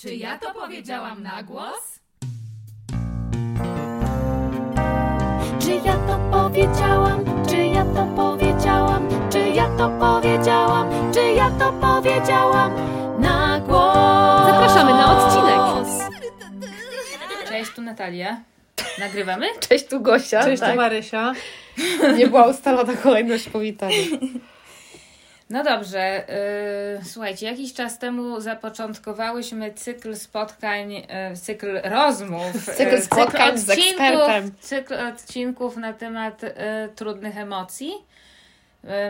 Czy ja to powiedziałam na głos? Czy ja to powiedziałam? Czy ja to powiedziałam? Czy ja to powiedziałam? Czy ja to powiedziałam na głos? Zapraszamy na odcinek. Cześć, tu Natalia. Nagrywamy? Cześć, tu Gosia. Cześć, tak. to Marysia. Nie była ustalona kolejność powitania. No dobrze, yy, słuchajcie, jakiś czas temu zapoczątkowałyśmy cykl spotkań, yy, cykl rozmów, Cykl yy, spotkań z ekspertem. Cykl odcinków na temat trudnych emocji.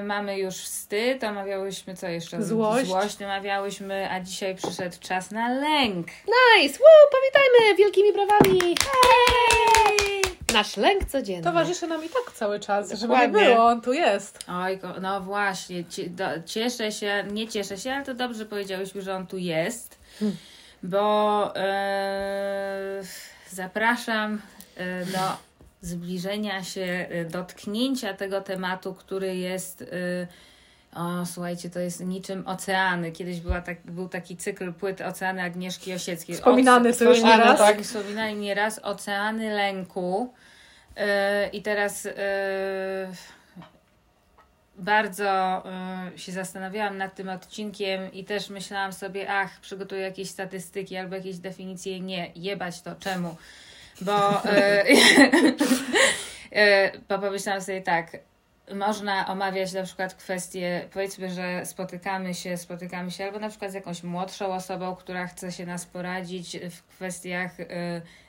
Mamy już wstyd, omawiałyśmy co jeszcze? Złość. Złość omawiałyśmy, a dzisiaj przyszedł czas na lęk. Nice! Woo, powitajmy wielkimi brawami! Hej! Nasz lęk codzienny. Towarzyszy nam i tak cały czas, żeby Dokładnie. nie było, on tu jest. Oj, no właśnie, cieszę się, nie cieszę się, ale to dobrze powiedziałyśmy, że on tu jest, bo e, zapraszam e, do zbliżenia się, e, dotknięcia tego tematu, który jest. E, o, słuchajcie, to jest niczym oceany. Kiedyś była tak, był taki cykl płyt Oceany Agnieszki Osieckiej. Wspominany tu już wspominany, nieraz. Tak, wspominali nieraz Oceany Lęku. Yy, I teraz yy, bardzo yy, się zastanawiałam nad tym odcinkiem i też myślałam sobie, ach, przygotuję jakieś statystyki albo jakieś definicje. Nie, jebać to, czemu? Bo, yy, yy, bo pomyślałam sobie tak, można omawiać na przykład kwestie, powiedzmy, że spotykamy się, spotykamy się albo na przykład z jakąś młodszą osobą, która chce się nas poradzić w kwestiach y,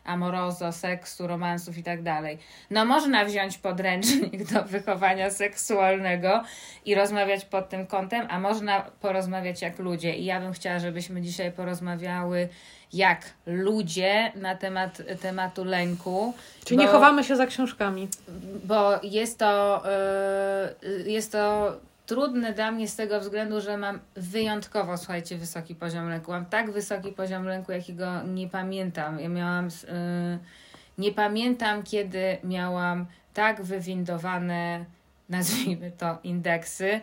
amorozo, seksu, romansów i tak dalej. No można wziąć podręcznik do wychowania seksualnego i rozmawiać pod tym kątem, a można porozmawiać jak ludzie. I ja bym chciała, żebyśmy dzisiaj porozmawiały jak ludzie na temat tematu lęku. Czyli bo- nie chowamy się za książkami. bo jest to, yy, jest to trudne dla mnie z tego względu, że mam wyjątkowo, słuchajcie, wysoki poziom lęku. Mam tak wysoki poziom lęku, jakiego nie pamiętam. Ja miałam, yy, nie pamiętam, kiedy miałam tak wywindowane, nazwijmy to, indeksy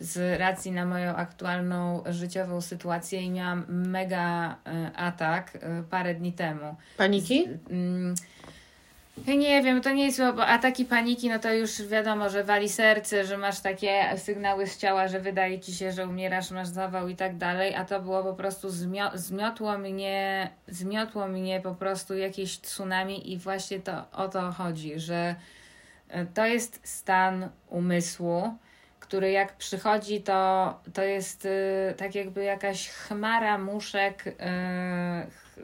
z racji na moją aktualną życiową sytuację i miałam mega yy, atak yy, parę dni temu. Paniki? Mm, Ja nie wiem, to nie jest, bo ataki paniki, no to już wiadomo, że wali serce, że masz takie sygnały z ciała, że wydaje ci się, że umierasz, masz zawał i tak dalej, a to było po prostu zmio- zmiotło mnie, zmiotło mnie po prostu jakieś tsunami i właśnie to o to chodzi, że e, to jest stan umysłu, który jak przychodzi, to, to jest y, tak jakby jakaś chmara muszek, y, ch-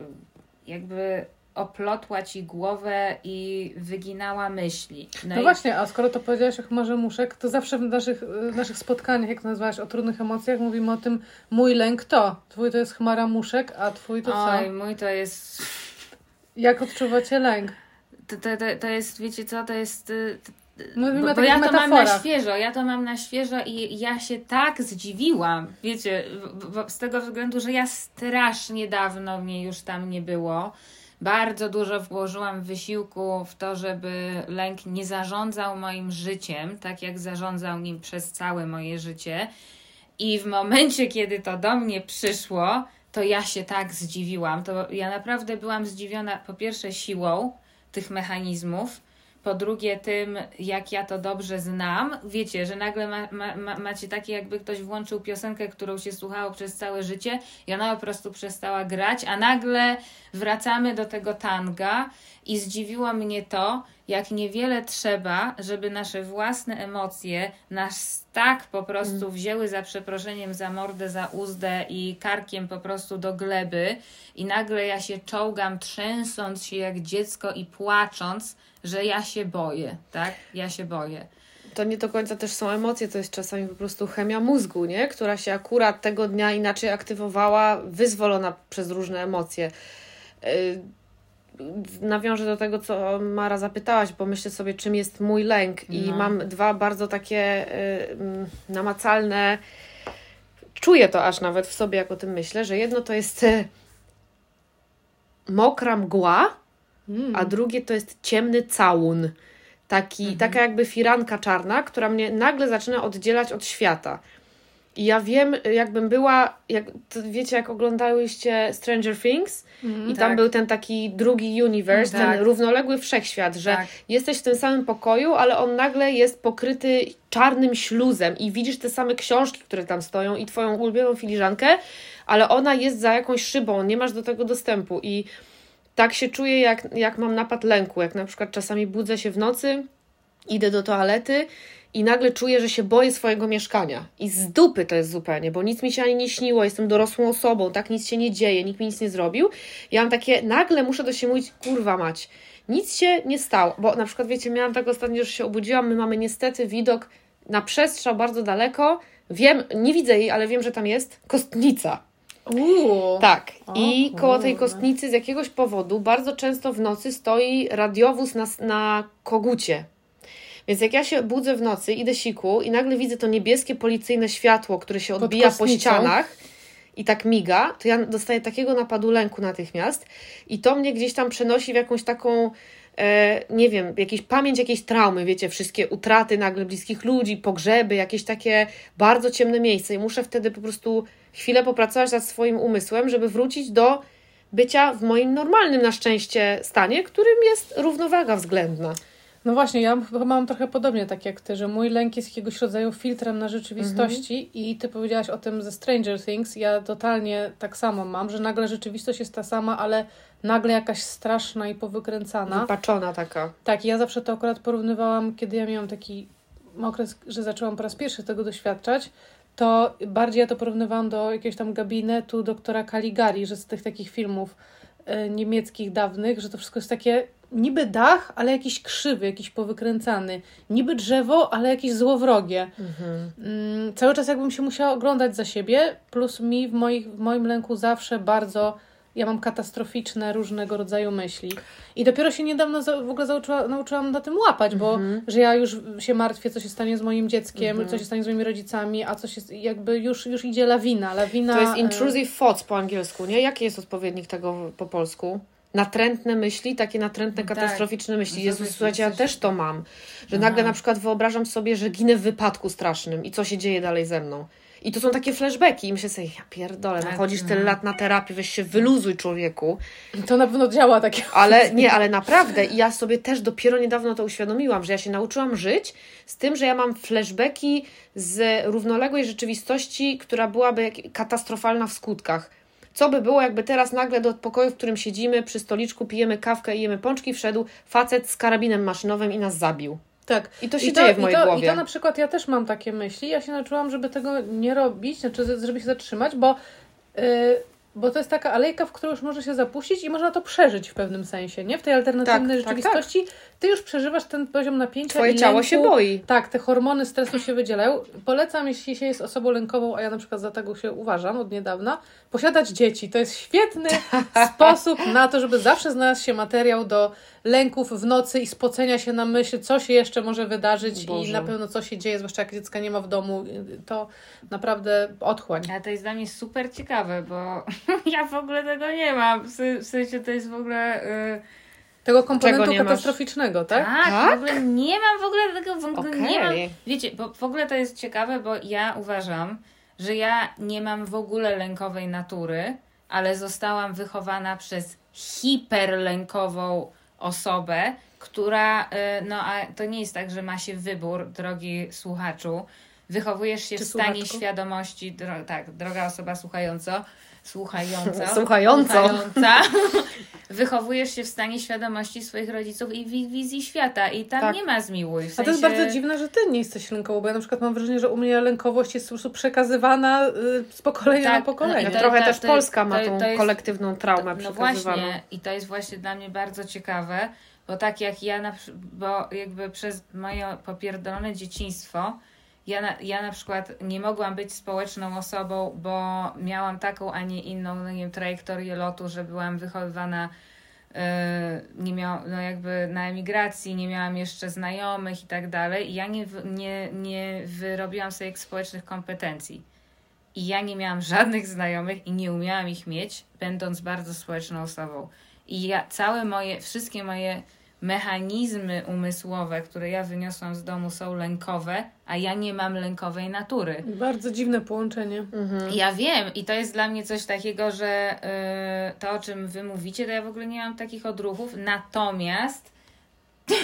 jakby oplotła ci głowę i wyginała myśli. No, i- właśnie, a skoro to powiedziałaś o chmarze muszek, to zawsze w naszych, w naszych spotkaniach, jak nazwałaś o trudnych emocjach, mówimy o tym mój lęk to. Twój to jest chmara muszek, a twój to co? Oj, mój to jest. Jak odczuwacie lęk? To, to, to, to jest, wiecie co, to jest. y, Mówimy Bo, o bo ja to mam na świeżo, ja to mam na świeżo i ja się tak zdziwiłam, wiecie, z tego względu, że ja strasznie dawno mnie już tam nie było. Bardzo dużo włożyłam wysiłku w to, żeby lęk nie zarządzał moim życiem, tak jak zarządzał nim przez całe moje życie. I w momencie, kiedy to do mnie przyszło, to ja się tak zdziwiłam. To ja naprawdę byłam zdziwiona po pierwsze siłą tych mechanizmów, po drugie tym, jak ja to dobrze znam. Wiecie, że nagle ma, ma, ma, macie takie, jakby ktoś włączył piosenkę, którą się słuchało przez całe życie i ona po prostu przestała grać, a nagle wracamy do tego tanga i zdziwiło mnie to, jak niewiele trzeba, żeby nasze własne emocje nas tak po prostu wzięły za przeproszeniem za mordę, za uzdę i karkiem po prostu do gleby i nagle ja się czołgam, trzęsąc się jak dziecko i płacząc, że ja się boję, tak? Ja się boję. To nie do końca też są emocje, to jest czasami po prostu chemia mózgu, nie? Która się akurat tego dnia inaczej aktywowała, wyzwolona przez różne emocje. Nawiążę do tego, co Mara zapytałaś, bo myślę sobie, czym jest mój lęk. I No. mam dwa bardzo takie yy, mm, namacalne. Czuję to aż nawet w sobie, jak o tym myślę, że jedno to jest yy, mokra mgła, Mm. a drugie to jest ciemny całun. Taki, Taka jakby firanka czarna, która mnie nagle zaczyna oddzielać od świata. I ja wiem, jakbym była, jak, wiecie, jak oglądałyście Stranger Things i tam tak. był ten taki drugi universe, Tak. ten równoległy wszechświat, że Tak. jesteś w tym samym pokoju, ale on nagle jest pokryty czarnym śluzem i widzisz te same książki, które tam stoją i twoją ulubioną filiżankę, ale ona jest za jakąś szybą, nie masz do tego dostępu i tak się czuję, jak, jak mam napad lęku, jak na przykład czasami budzę się w nocy, idę do toalety i nagle czuję, że się boję swojego mieszkania. I z dupy to jest zupełnie, bo nic mi się ani nie śniło, jestem dorosłą osobą, tak nic się nie dzieje, nikt mi nic nie zrobił. Ja mam takie, nagle muszę do siebie mówić, kurwa mać, nic się nie stało, bo na przykład wiecie, miałam tak ostatnio, że się obudziłam, my mamy niestety widok na przestrzał bardzo daleko, wiem, nie widzę jej, ale wiem, że tam jest kostnica. Uuu. Tak. I O koło tej kostnicy z jakiegoś powodu bardzo często w nocy stoi radiowóz na, na kogucie. Więc jak ja się budzę w nocy, idę siku i nagle widzę to niebieskie policyjne światło, które się odbija po ścianach i tak miga, to ja dostaję takiego napadu lęku natychmiast i to mnie gdzieś tam przenosi w jakąś taką e, nie wiem, jakieś pamięć jakiejś traumy, wiecie, wszystkie utraty nagle bliskich ludzi, pogrzeby, jakieś takie bardzo ciemne miejsce i muszę wtedy po prostu chwilę popracować nad swoim umysłem, żeby wrócić do bycia w moim normalnym na szczęście stanie, którym jest równowaga względna. No właśnie, ja chyba mam trochę podobnie tak jak ty, że mój lęk jest jakiegoś rodzaju filtrem na rzeczywistości i ty powiedziałaś o tym ze Stranger Things, ja totalnie tak samo mam, że nagle rzeczywistość jest ta sama, ale nagle jakaś straszna i powykręcana. Wypaczona taka. Tak, ja zawsze to akurat porównywałam, kiedy ja miałam taki okres, że zaczęłam po raz pierwszy tego doświadczać, to bardziej ja to porównywałam do jakiegoś tam gabinetu doktora Caligari, że z tych takich filmów niemieckich dawnych, że to wszystko jest takie niby dach, ale jakiś krzywy, jakiś powykręcany. Niby drzewo, ale jakieś złowrogie. Mm, cały czas jakbym się musiała oglądać za siebie, plus mi w, moich, w moim lęku zawsze bardzo, ja mam katastroficzne różnego rodzaju myśli. I dopiero się niedawno w ogóle zauczyła, nauczyłam na tym łapać, bo że ja już się martwię, co się stanie z moim dzieckiem, co się stanie z moimi rodzicami, a coś jest, jakby już, już idzie lawina, lawina... To jest e, intrusive thoughts po angielsku, nie? Jaki jest odpowiednik tego po polsku? Natrętne myśli, takie natrętne, Tak. katastroficzne myśli. No to Jezus, słuchajcie, ja też to mam. Że nagle na przykład wyobrażam sobie, że ginę w wypadku strasznym i co się dzieje dalej ze mną. I to są takie flashbacki i myślę sobie, ja pierdolę, Tak, chodzisz no. tyle lat na terapię, weź się wyluzuj człowieku. To na pewno działa takie... Ale nie, ale naprawdę. I ja sobie też dopiero niedawno to uświadomiłam, że ja się nauczyłam żyć z tym, że ja mam flashbacki z równoległej rzeczywistości, która byłaby katastrofalna w skutkach. Co by było, jakby teraz nagle do pokoju, w którym siedzimy, przy stoliczku, pijemy kawkę i jemy pączki, wszedł facet z karabinem maszynowym i nas zabił. Tak. I to się dzieje w mojej i to, głowie. I to na przykład ja też mam takie myśli. Ja się nauczyłam, żeby tego nie robić, znaczy, żeby się zatrzymać, bo, yy, bo to jest taka alejka, w którą już może się zapuścić i można to przeżyć w pewnym sensie, nie? W tej alternatywnej Tak, tak, rzeczywistości ty już przeżywasz ten poziom napięcia Twoje i ciało lęku. się boi. Tak, te hormony stresu się wydzielają. Polecam, jeśli się jest osobą lękową, a ja na przykład za tego się uważam od niedawna, posiadać dzieci. To jest świetny sposób na to, żeby zawsze znalazł się materiał do lęków w nocy i spocenia się na myśl, co się jeszcze może wydarzyć Boże. i na pewno co się dzieje, zwłaszcza jak dziecka nie ma w domu. To naprawdę otchłań. Ale to jest dla mnie super ciekawe, bo ja w ogóle tego nie mam. W se- w sensie to jest w ogóle. y, Tego komponentu katastroficznego, tak? Tak, Tak? w ogóle nie mam w ogóle tego, w ogóle nie mam. Wiecie, bo w ogóle to jest ciekawe, bo ja uważam, że ja nie mam w ogóle lękowej natury, ale zostałam wychowana przez hiperlękową osobę, która, y, no a to nie jest tak, że ma się wybór, drogi słuchaczu. Wychowujesz się Czy w stanie słuchaczko? świadomości, dro, tak, droga osoba słuchająca, słuchająca, Słuchająco. słuchająca wychowujesz się w stanie świadomości swoich rodziców i wi- wizji świata i tam Tak. nie ma zmiłuj. W A to jest sensie- bardzo dziwne, że ty nie jesteś lękową, bo ja na przykład mam wrażenie, że u mnie lękowość jest po prostu przekazywana y, z pokolenia Tak, na pokolenie. no i to- Trochę to- też to- Polska ma tą to jest- kolektywną traumę No przekazywaną. właśnie, i to jest właśnie dla mnie bardzo ciekawe, bo tak jak ja, na, bo jakby przez moje popierdolone dzieciństwo, ja na, ja na przykład nie mogłam być społeczną osobą, bo miałam taką, a nie inną, no nie wiem, trajektorię lotu, że byłam wychowywana yy, nie miał, no jakby na emigracji, nie miałam jeszcze znajomych i tak dalej. I ja nie, nie, nie wyrobiłam sobie społecznych kompetencji. I ja nie miałam żadnych znajomych i nie umiałam ich mieć, będąc bardzo społeczną osobą. I ja całe moje, wszystkie moje mechanizmy umysłowe, które ja wyniosłam z domu są lękowe, a ja nie mam lękowej natury. Bardzo dziwne połączenie. Mhm. Ja wiem i to jest dla mnie coś takiego, że y, to o czym wy mówicie, to ja w ogóle nie mam takich odruchów, natomiast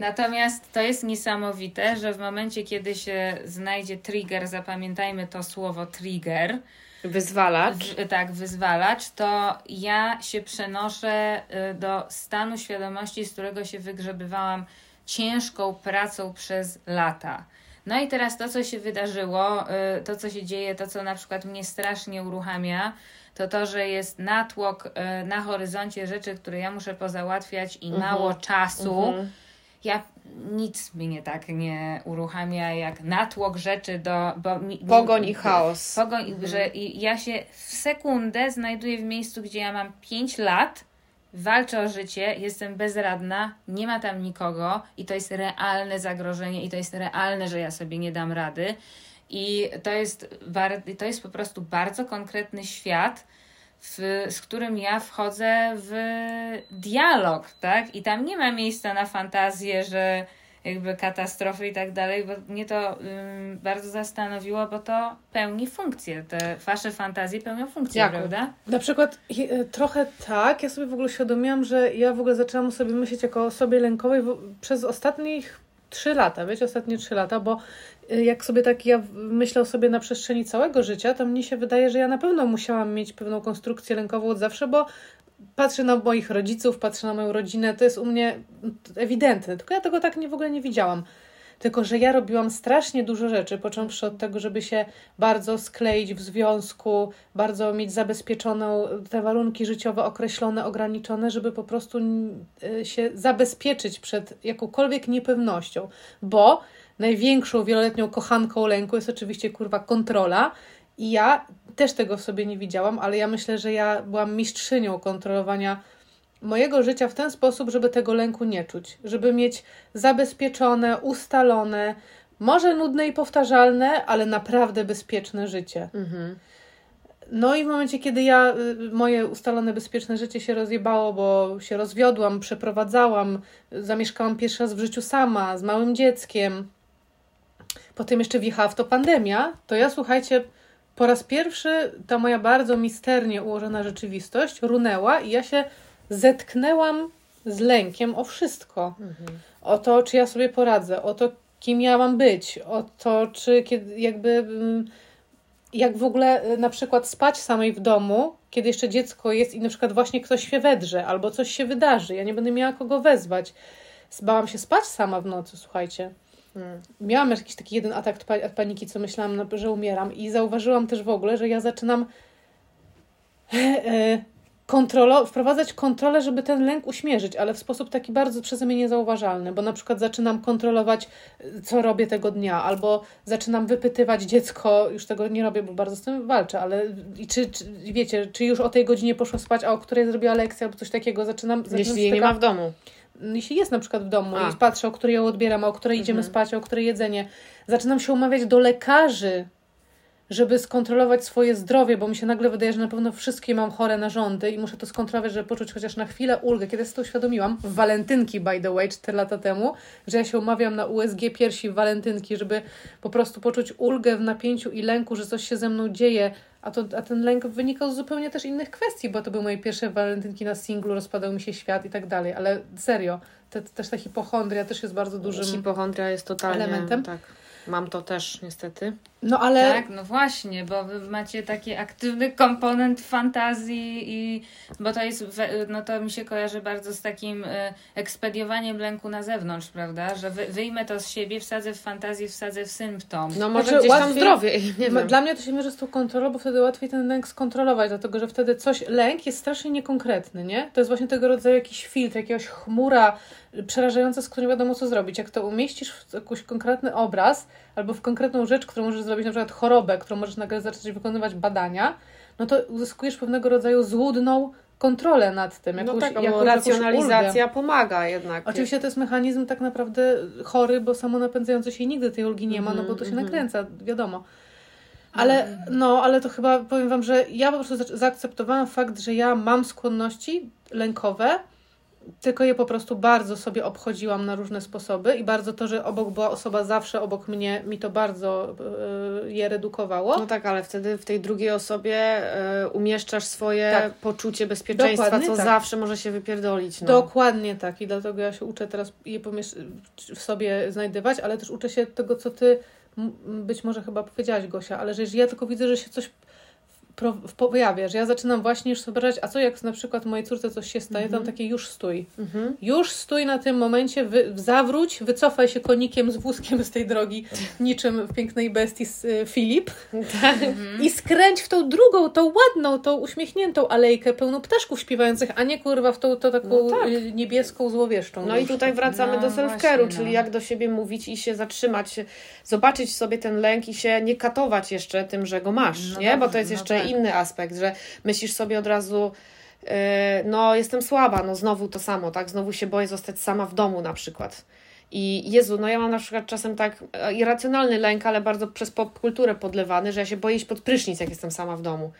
Natomiast to jest niesamowite, że w momencie, kiedy się znajdzie trigger, zapamiętajmy to słowo trigger, Wyzwalacz. w, tak, wyzwalacz, to ja się przenoszę y, do stanu świadomości, z którego się wygrzebywałam ciężką pracą przez lata. No i teraz to, co się wydarzyło, y, to, co się dzieje, to, co na przykład mnie strasznie uruchamia, to to, że jest natłok y, na horyzoncie rzeczy, które ja muszę pozałatwiać i mało czasu. Mhm. Ja nic mnie tak nie uruchamia jak natłok rzeczy do. Bo mi, Pogoń i chaos. Pogoń, że i ja się w sekundę znajduję w miejscu, gdzie ja mam 5 lat, walczę o życie, jestem bezradna, nie ma tam nikogo i to jest realne zagrożenie i to jest realne, że ja sobie nie dam rady. I to jest, to jest po prostu bardzo konkretny świat, w, z którym ja wchodzę w dialog, tak? I tam nie ma miejsca na fantazję, że jakby katastrofy i tak dalej, bo mnie to ym, bardzo zastanowiło, bo to pełni funkcję. Te wasze fantazje pełnią funkcję, Jaką? prawda? Na przykład e, trochę tak, ja sobie w ogóle uświadomiłam, że ja w ogóle zaczęłam sobie myśleć jako o osobie lękowej przez ostatnich trzy lata, wiecie, ostatnie trzy lata, bo e, jak sobie tak ja myślę o sobie na przestrzeni całego życia, to mnie się wydaje, że ja na pewno musiałam mieć pewną konstrukcję lękową od zawsze, bo patrzę na moich rodziców, patrzę na moją rodzinę, to jest u mnie ewidentne, tylko ja tego tak nie w ogóle nie widziałam. Tylko, że ja robiłam strasznie dużo rzeczy, począwszy od tego, żeby się bardzo skleić w związku, bardzo mieć zabezpieczoną te warunki życiowe określone, ograniczone, żeby po prostu y, się zabezpieczyć przed jakąkolwiek niepewnością. Bo największą wieloletnią kochanką lęku jest oczywiście kurwa kontrola. I ja też tego w sobie nie widziałam, ale ja myślę, że ja byłam mistrzynią kontrolowania mojego życia w ten sposób, żeby tego lęku nie czuć, żeby mieć zabezpieczone, ustalone, może nudne i powtarzalne, ale naprawdę bezpieczne życie. Mhm. No i w momencie, kiedy ja, y, moje ustalone, bezpieczne życie się rozjebało, bo się rozwiodłam, przeprowadzałam, zamieszkałam pierwszy raz w życiu sama, z małym dzieckiem, potem jeszcze wjechała w to pandemia, to ja, słuchajcie, po raz pierwszy ta moja bardzo misternie ułożona rzeczywistość runęła i ja się zetknęłam z lękiem o wszystko. O to, czy ja sobie poradzę, o to, kim ja mam być, o to, czy kiedy jakby... mm, jak w ogóle y, na przykład spać samej w domu, kiedy jeszcze dziecko jest i na przykład właśnie ktoś się wedrze albo coś się wydarzy, ja nie będę miała kogo wezwać. Bałam się spać sama w nocy, słuchajcie. Hmm. Miałam jakiś taki jeden atak pa- paniki, co myślałam, że umieram i zauważyłam też w ogóle, że ja zaczynam e, kontrolo- wprowadzać kontrolę, żeby ten lęk uśmierzyć, ale w sposób taki bardzo przeze mnie niezauważalny, bo na przykład zaczynam kontrolować, y, co robię tego dnia, albo zaczynam wypytywać dziecko, już tego nie robię, bo bardzo z tym walczę, ale i czy, czy wiecie, czy już o tej godzinie poszło spać, a o której zrobiła lekcję, albo coś takiego, zaczynam... zaczynam Jeśli jej nie ma w domu. jeśli jest na przykład w domu A. i patrzę, o której ją odbieram, a o której idziemy Mhm. spać, a o której jedzenie, zaczynam się umawiać do lekarzy, żeby skontrolować swoje zdrowie, bo mi się nagle wydaje, że na pewno wszystkie mam chore narządy i muszę to skontrolować, żeby poczuć chociaż na chwilę ulgę. Kiedy sobie to uświadomiłam, w walentynki by the way, 4 lata temu, że ja się umawiam na USG piersi w walentynki, żeby po prostu poczuć ulgę w napięciu i lęku, że coś się ze mną dzieje, a, to, a ten lęk wynikał z zupełnie też innych kwestii, bo to były moje pierwsze walentynki na singlu, rozpadał mi się świat i tak dalej, ale serio, te, też ta hipochondria też jest bardzo dużym... Hipochondria jest totalnie... elementem. Tak. Mam to też niestety. No ale... Tak, no właśnie, bo wy macie taki aktywny komponent fantazji i bo to jest, no to mi się kojarzy bardzo z takim y, ekspediowaniem lęku na zewnątrz, prawda? Że wy, wyjmę to z siebie, wsadzę w fantazję, wsadzę w symptom. No może Znaczy, gdzieś tam łatwiej- zdrowie, nie wiem. Dla mnie to się mierzy z tą kontrolą, bo wtedy łatwiej ten lęk skontrolować, dlatego że wtedy coś, lęk jest strasznie niekonkretny, nie? To jest właśnie tego rodzaju jakiś filtr, jakiegoś chmura przerażająca, z którą nie wiadomo co zrobić. Jak to umieścisz w jakiś konkretny obraz albo w konkretną rzecz, którą możesz zrobić, na przykład chorobę, którą możesz nagle zacząć wykonywać badania, no to uzyskujesz pewnego rodzaju złudną kontrolę nad tym. No Jakąś, tak, jakąś, jakąś racjonalizacja ulgę. pomaga jednak. Oczywiście to jest mechanizm tak naprawdę chory, bo samonapędzający się i nigdy tej ulgi nie ma, no bo to się Mhm, nakręca, wiadomo. Ale no, ale to chyba powiem wam, że ja po prostu za- zaakceptowałam fakt, że ja mam skłonności lękowe tylko je po prostu bardzo sobie obchodziłam na różne sposoby i bardzo to, że obok była osoba zawsze obok mnie, mi to bardzo y, je redukowało. No tak, ale wtedy w tej drugiej osobie y, umieszczasz swoje Tak. poczucie bezpieczeństwa, Dokładnie co tak. zawsze może się wypierdolić. No. Dokładnie tak i dlatego ja się uczę teraz je w sobie znajdywać, ale też uczę się tego, co ty być może chyba powiedziałaś, Gosia, ale że jeżeli ja tylko widzę, że się coś pro- w- pojawia, że ja zaczynam właśnie już sobie wyobrażać, a co jak na przykład mojej córce coś się staje, tam takie już stój. Mhm. Już stój na tym momencie, wy, zawróć, wycofaj się konikiem z wózkiem z tej drogi, niczym w pięknej bestii z y, Filip i skręć w tą drugą, tą ładną, tą uśmiechniętą alejkę pełną ptaszków śpiewających, a nie kurwa w tą, tą taką No tak. y, niebieską, złowieszczą. No i już. tutaj wracamy No do self-care'u, czyli no. jak do siebie mówić i się zatrzymać, zobaczyć sobie ten lęk i się nie katować jeszcze tym, że go masz, No nie? Bo dobrze, to jest no jeszcze tak. Inny aspekt, że myślisz sobie od razu, yy, no jestem słaba, no znowu to samo, tak? Znowu się boję zostać sama w domu na przykład. I Jezu, no ja mam na przykład czasem tak e, irracjonalny lęk, ale bardzo przez popkulturę podlewany, że ja się boję iść pod prysznic, jak jestem sama w domu.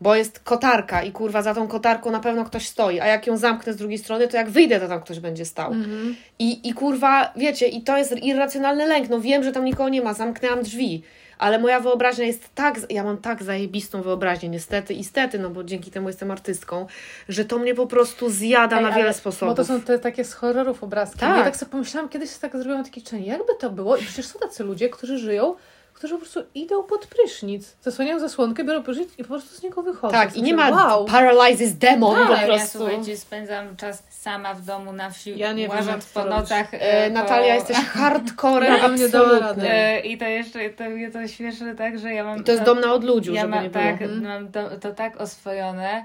Bo jest kotarka i kurwa za tą kotarką na pewno ktoś stoi, a jak ją zamknę z drugiej strony, to jak wyjdę, to tam ktoś będzie stał. Mhm. I, I kurwa, wiecie, i to jest irracjonalny lęk. No wiem, że tam nikogo nie ma, zamknęłam drzwi, ale moja wyobraźnia jest tak, ja mam tak zajebistą wyobraźnię, niestety, i stety, no bo dzięki temu jestem artystką, że to mnie po prostu zjada Ej, na ale- wiele sposobów. Bo to są te takie z horrorów obrazki. Tak. Ja tak sobie pomyślałam, kiedyś tak zrobiłam takie czyny, jakby to było i przecież są tacy ludzie, którzy żyją, którzy po prostu idą pod prysznic, zasłaniają zasłonkę, biorą prysznic i po prostu z niego wychodzą. Tak, i nie ma Wow. paralyzes demon Tak, po ja prostu. słuchajcie, spędzam czas sama w domu na wsi, Ja nie łażąc to po nocach. E, e, Natalia, jesteś hardcorem Ja nie dała rady. E, I to jeszcze, to mnie to śmieszy tak, że ja mam... I to jest dom na odludziu, Ja żeby mam, nie było. tak, Mhm. mam to, to tak oswojone,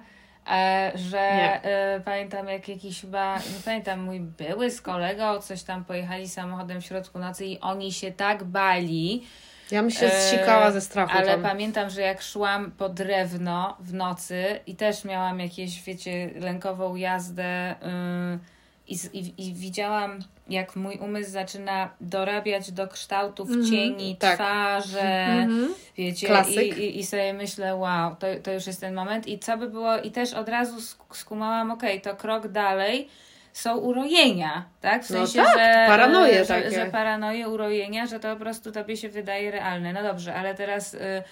e, że e, pamiętam jak jakiś chyba, nie pamiętam, mój były z kolegą coś tam pojechali samochodem w środku nocy i oni się tak bali, Ja bym się E, zsikała ze strachu ale tam. pamiętam, że jak szłam po drewno w nocy i też miałam jakieś, wiecie, lękową jazdę yy, i, i, widziałam, jak mój umysł zaczyna dorabiać do kształtów Mhm. cieni, Tak. twarze, Mhm. wiecie, Klasyk. I, i, i sobie myślę, wow, to, to już jest ten moment i co by było, i też od razu sk- skumałam, okej, to krok dalej, są urojenia, tak? W No sensie, tak, że, paranoje że, takie. że paranoje, urojenia, że to po prostu tobie się wydaje realne. No dobrze, ale teraz y,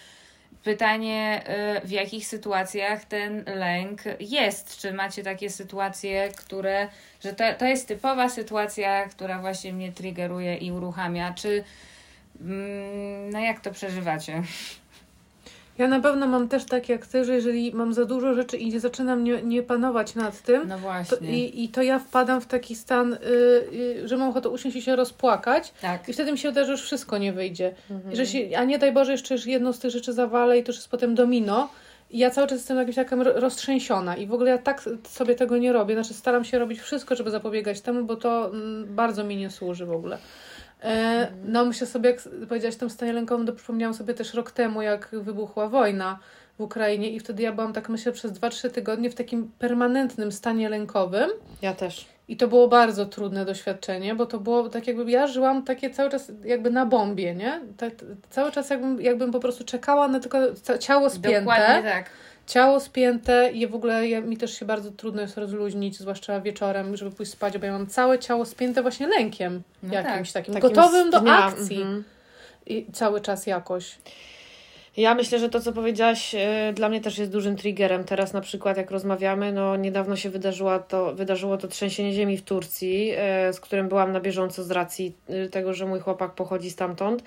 pytanie, y, w jakich sytuacjach ten lęk jest? Czy macie takie sytuacje, które, że to, to jest typowa sytuacja, która właśnie mnie triggeruje i uruchamia? Czy mm, no jak to przeżywacie? Ja na pewno mam też tak jak ty, że jeżeli mam za dużo rzeczy i nie zaczynam nie, nie panować nad tym, No to, właśnie. i, i to ja wpadam w taki stan, y, y, że mam ochotę usiąść i się rozpłakać Tak. i wtedy mi się wydaje, że już wszystko nie wyjdzie. Mhm. Że się, a nie daj Boże, jeszcze jedną z tych rzeczy zawalę i to już jest potem domino. I ja cały czas jestem jakaś taka ro- roztrzęsiona i w ogóle ja tak sobie tego nie robię. Znaczy staram się robić wszystko, żeby zapobiegać temu, bo to mm, bardzo mi nie służy w ogóle. E, no myślę sobie, jak powiedziałaś tym stanie lękowym, to przypomniałam sobie też rok temu, jak wybuchła wojna w Ukrainie i wtedy ja byłam tak myślę przez 2-3 tygodnie w takim permanentnym stanie lękowym. Ja też. I to było bardzo trudne doświadczenie, bo to było tak jakby ja żyłam takie cały czas jakby na bombie, nie? Tak, cały czas jakbym, jakbym po prostu czekała na tylko ciało spięte. Dokładnie tak. Ciało spięte i w ogóle ja, mi też się bardzo trudno jest rozluźnić, zwłaszcza wieczorem, żeby pójść spać, bo ja mam całe ciało spięte właśnie lękiem No jakimś tak. takim, Takim gotowym do akcji. mhm. I cały czas jakoś. Ja myślę, że to, co powiedziałaś, e, dla mnie też jest dużym triggerem. Teraz na przykład, jak rozmawiamy, no niedawno się wydarzyła to, wydarzyło to trzęsienie ziemi w Turcji, e, z którym byłam na bieżąco z racji e, tego, że mój chłopak pochodzi stamtąd.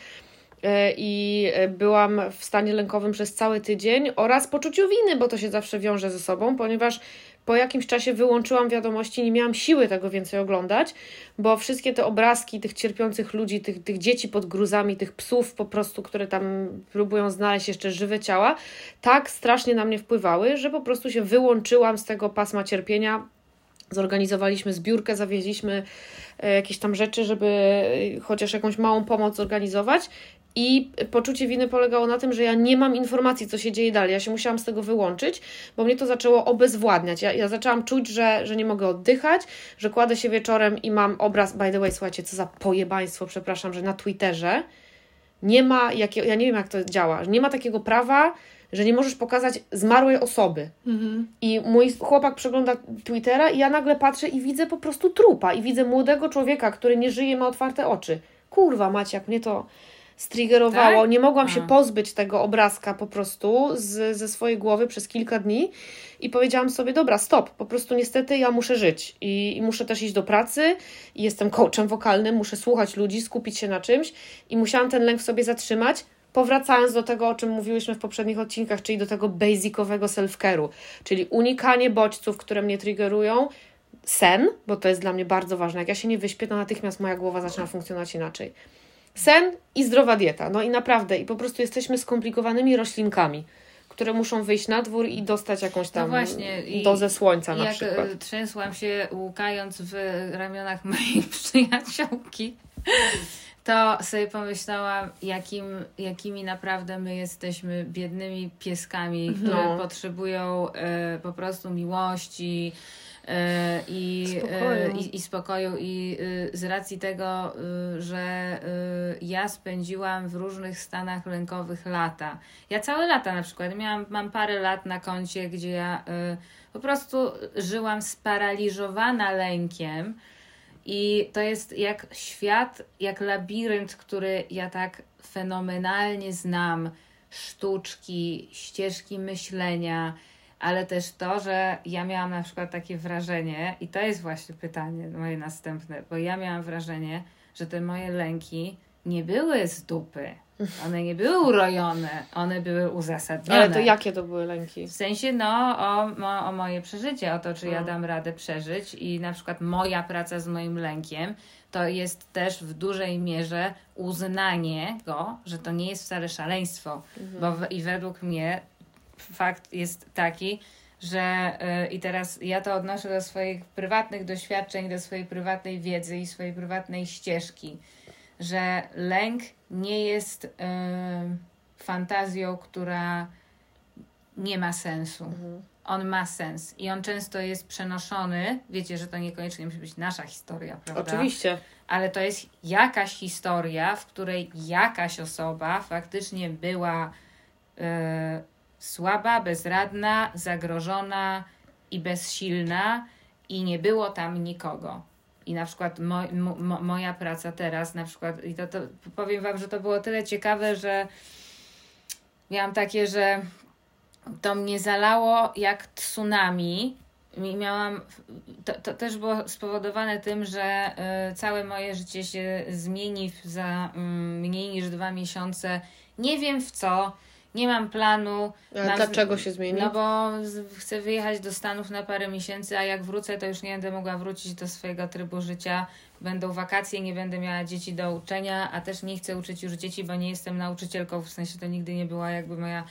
I byłam w stanie lękowym przez cały tydzień oraz poczuciu winy, bo to się zawsze wiąże ze sobą, ponieważ po jakimś czasie wyłączyłam wiadomości, nie miałam siły tego więcej oglądać, bo wszystkie te obrazki tych cierpiących ludzi, tych, tych dzieci pod gruzami, tych psów po prostu, które tam próbują znaleźć jeszcze żywe ciała, tak strasznie na mnie wpływały, że po prostu się wyłączyłam z tego pasma cierpienia. Zorganizowaliśmy zbiórkę, zawieźliśmy e, jakieś tam rzeczy, żeby e, chociaż jakąś małą pomoc zorganizować. I poczucie winy polegało na tym, że ja nie mam informacji, co się dzieje dalej. Ja się musiałam z tego wyłączyć, bo mnie to zaczęło obezwładniać. Ja, ja zaczęłam czuć, że, że nie mogę oddychać, że kładę się wieczorem i mam obraz. By the way, słuchajcie, co za pojebaństwo, przepraszam, że na Twitterze nie ma, jakie, ja nie wiem jak to działa, nie ma takiego prawa, że nie możesz pokazać zmarłej osoby. Mhm. I mój chłopak przegląda Twittera i ja nagle patrzę i widzę po prostu trupa. I widzę młodego człowieka, który nie żyje, ma otwarte oczy. Kurwa, macie, jak mnie to striggerowało. Tak? Nie mogłam A. się pozbyć tego obrazka po prostu z, ze swojej głowy przez kilka dni. I powiedziałam sobie, dobra, stop, po prostu niestety ja muszę żyć. I, i muszę też iść do pracy. I jestem coachem wokalnym, muszę słuchać ludzi, skupić się na czymś. I musiałam ten lęk w sobie zatrzymać. Powracając do tego, o czym mówiłyśmy w poprzednich odcinkach, czyli do tego basicowego self-care'u, czyli unikanie bodźców, które mnie triggerują, sen, bo to jest dla mnie bardzo ważne. Jak ja się nie wyśpię, to natychmiast moja głowa zaczyna funkcjonować inaczej. Sen i zdrowa dieta. No i naprawdę, i po prostu jesteśmy skomplikowanymi roślinkami, które muszą wyjść na dwór i dostać jakąś tam No właśnie, dozę słońca na Jak przykład. e, trzęsłam się łukając w ramionach mojej przyjaciółki, to sobie pomyślałam, jakim, jakimi naprawdę my jesteśmy biednymi pieskami, które No. potrzebują e, po prostu miłości i, Spokoju. e, i, i spokoju. I e, z racji tego, e, że e, ja spędziłam w różnych stanach lękowych lata. Ja całe lata na przykład, miałam, mam parę lat na koncie, gdzie ja e, po prostu żyłam sparaliżowana lękiem. I to jest jak świat, jak labirynt, który ja tak fenomenalnie znam. Sztuczki, ścieżki myślenia, ale też to, że ja miałam na przykład takie wrażenie, i to jest właśnie pytanie moje następne, bo ja miałam wrażenie, że te moje lęki nie były z dupy. One nie były urojone, one były uzasadnione. Ale to jakie to były lęki? W sensie, no, o, mo, o moje przeżycie, o to, czy ja No. dam radę przeżyć i na przykład moja praca z moim lękiem to jest też w dużej mierze uznanie go, że to nie jest wcale szaleństwo, bo w, i według mnie fakt jest taki, że y, i teraz ja to odnoszę do swoich prywatnych doświadczeń, do swojej prywatnej wiedzy i swojej prywatnej ścieżki, że lęk nie jest y, fantazją, która nie ma sensu. On ma sens i on często jest przenoszony. Wiecie, że to niekoniecznie musi być nasza historia, prawda? Oczywiście. ale to jest jakaś historia, w której jakaś osoba faktycznie była e, słaba, bezradna, zagrożona i bezsilna i nie było tam nikogo. I na przykład mo, mo, mo, moja praca teraz, na przykład, i to, to powiem Wam, że to było tyle ciekawe, że miałam takie, że to mnie zalało jak tsunami. I miałam, to, to też było spowodowane tym, że y, całe moje życie się zmieni za mm, mniej niż dwa miesiące. Nie wiem w co, nie mam planu. Mam- dlaczego się zmieni? No bo chcę wyjechać do Stanów na parę miesięcy, a jak wrócę, to już nie będę mogła wrócić do swojego trybu życia. Będą wakacje, nie będę miała dzieci do uczenia, a też nie chcę uczyć już dzieci, bo nie jestem nauczycielką, w sensie to nigdy nie była jakby moja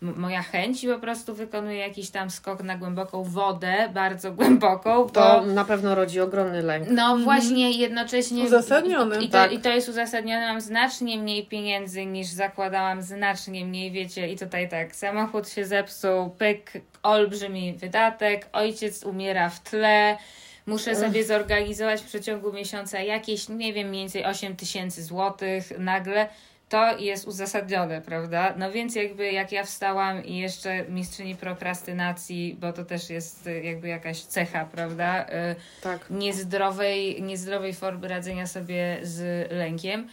moja chęć i po prostu wykonuję jakiś tam skok na głęboką wodę, bardzo głęboką, bo To na pewno rodzi ogromny lęk. no właśnie jednocześnie Uzasadniony, i, to, tak. i to jest uzasadnione. Mam znacznie mniej pieniędzy niż zakładałam, znacznie mniej, wiecie. I tutaj tak, samochód się zepsuł, pyk, olbrzymi wydatek, ojciec umiera w tle. Muszę sobie zorganizować w przeciągu miesiąca jakieś, nie wiem, mniej więcej 8 tysięcy złotych nagle. To jest uzasadnione, prawda? No więc jakby jak ja wstałam i jeszcze mistrzyni prokrastynacji, bo to też jest y, jakby jakaś cecha, prawda? Y, Tak. niezdrowej, niezdrowej formy radzenia sobie z lękiem.